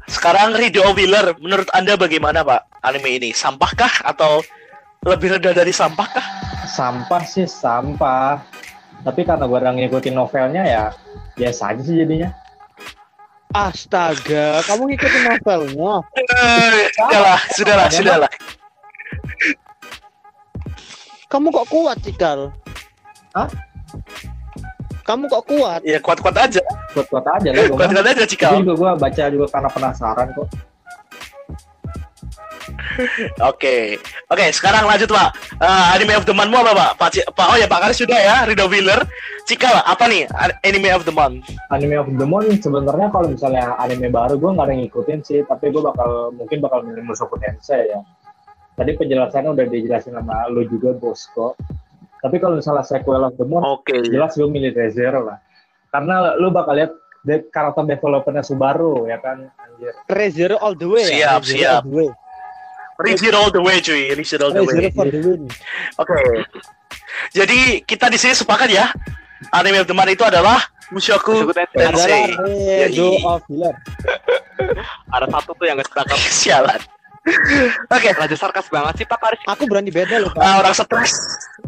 Sekarang Rido Wheeler, menurut Anda bagaimana Pak anime ini? Sampahkah atau lebih rendah dari sampahkah? Sampah sih sampah. Tapi karena gue udah ngikutin novelnya ya biasa aja sih jadinya. Astaga, kamu ngikutin novelnya. Eh, sudahlah, sudahlah, sudahlah. Kamu kok kuat, Cikal? Hah? Kamu kok kuat? Ya kuat-kuat aja, Kuat-kuat aja lah [laughs] kuat-kuat aja Itu Cikal. juga gue baca juga karena penasaran kok. [laughs] Oke, oke. Sekarang lanjut Pak. Eh, anime of the month apa Pak? Pak, Ci- Pak, oh ya Pak Karis sudah ya. Rido Wheeler. Cikal, apa nih anime of the month? Anime of the Month sebenarnya kalau misalnya anime baru gue nggak ada yang ngikutin sih, tapi gue bakal mungkin bakal milih Mushoku Tensei ya. Tadi penjelasannya udah dijelasin sama lo juga Bosco. Tapi kalau misalnya sequel of the month, Oke. jelas gue milih ReZero lah. Karena lu bakal lihat de- karakter developernya Subaru ya kan, anjir. Rezero all the way ya. Siap, Rezero siap. all the way. Reach all the way cuy. Reach all the way. Rezero for the win. Oke. Jadi kita di sini sepakat ya. Anime of the month itu adalah Mushoku Tensei. Healer. Ada satu tuh yang gak sepakat. [laughs] Sialan. Oke. Raja sarkas banget sih Pak Karis. Aku berani beda loh, Pak. Ah, orang stres,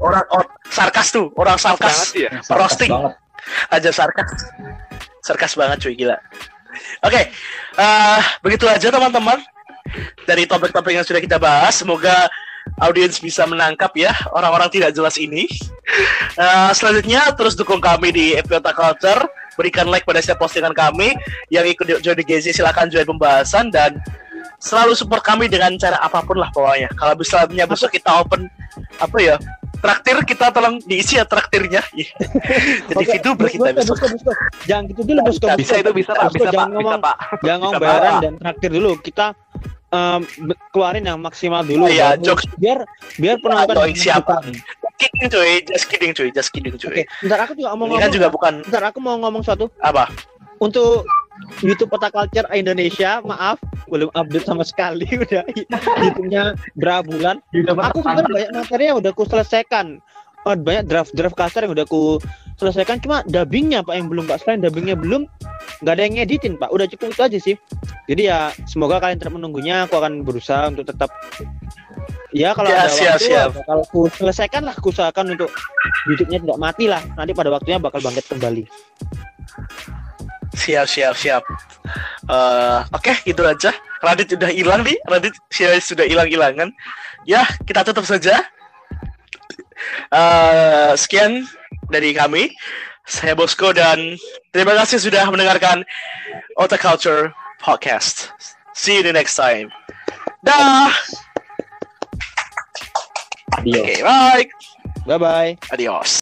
orang or, sarkas tuh, orang sarkas, sih ya. Sarkas Roasting. banget. aja sarkas, sarkas banget cuy gila. Oke, eh, begitu aja teman-teman dari topik-topik yang sudah kita bahas. Semoga audiens bisa menangkap ya orang-orang tidak jelas ini. Eh, selanjutnya terus dukung kami di Epiota Culture. Berikan like pada setiap postingan kami. Yang ikut join di GZ silahkan join pembahasan dan selalu support kami dengan cara apa pun lah pokoknya. Kalau misalnya besok kita open apa ya traktir kita tolong diisi ya traktirnya. [laughs] Jadi Oke, video kita besok. Jangan gitu dulu, Bosco. Bisa itu bisa Pak, Bosco, bisa Pak, jangan bisa Pak. jangan ngomong Bisa, bayaran dan traktir dulu. Kita be- keluarin yang maksimal dulu. Iya, jokes. biar biar penonton Atau siapa? Kidding cuy, just kidding cuy, just kidding cuy. ntar aku juga mau Ini kan ngomong. juga bukan Ntar aku mau ngomong suatu apa? untuk YouTube Peta Culture Indonesia, maaf belum update sama sekali [laughs] udah YouTube-nya berapa bulan. Aku sebenarnya banyak materi yang udah aku selesaikan. oh, banyak draft draft kasar yang udah aku selesaikan cuma dubbingnya pak yang belum pak. Selain dubbingnya belum nggak ada yang ngeditin pak. Udah cukup itu aja sih. Jadi ya semoga kalian tetap menunggunya. Aku akan berusaha untuk tetap. Ya kalau Ya, ada siap, waktu siap. kalau aku selesaikan lah aku usahakan untuk YouTube-nya tidak mati lah. Nanti pada waktunya bakal bangkit kembali Siap, siap, siap. Eh, Oke, gitu aja. Radit udah hilang nih. Radit sudah hilang-hilangan. Ya, kita tutup saja. Eh, sekian dari kami. Saya Bosco dan terima kasih sudah mendengarkan Otak Culture Podcast. See you the next time. Dah. Oke, bye. bye bye Adios.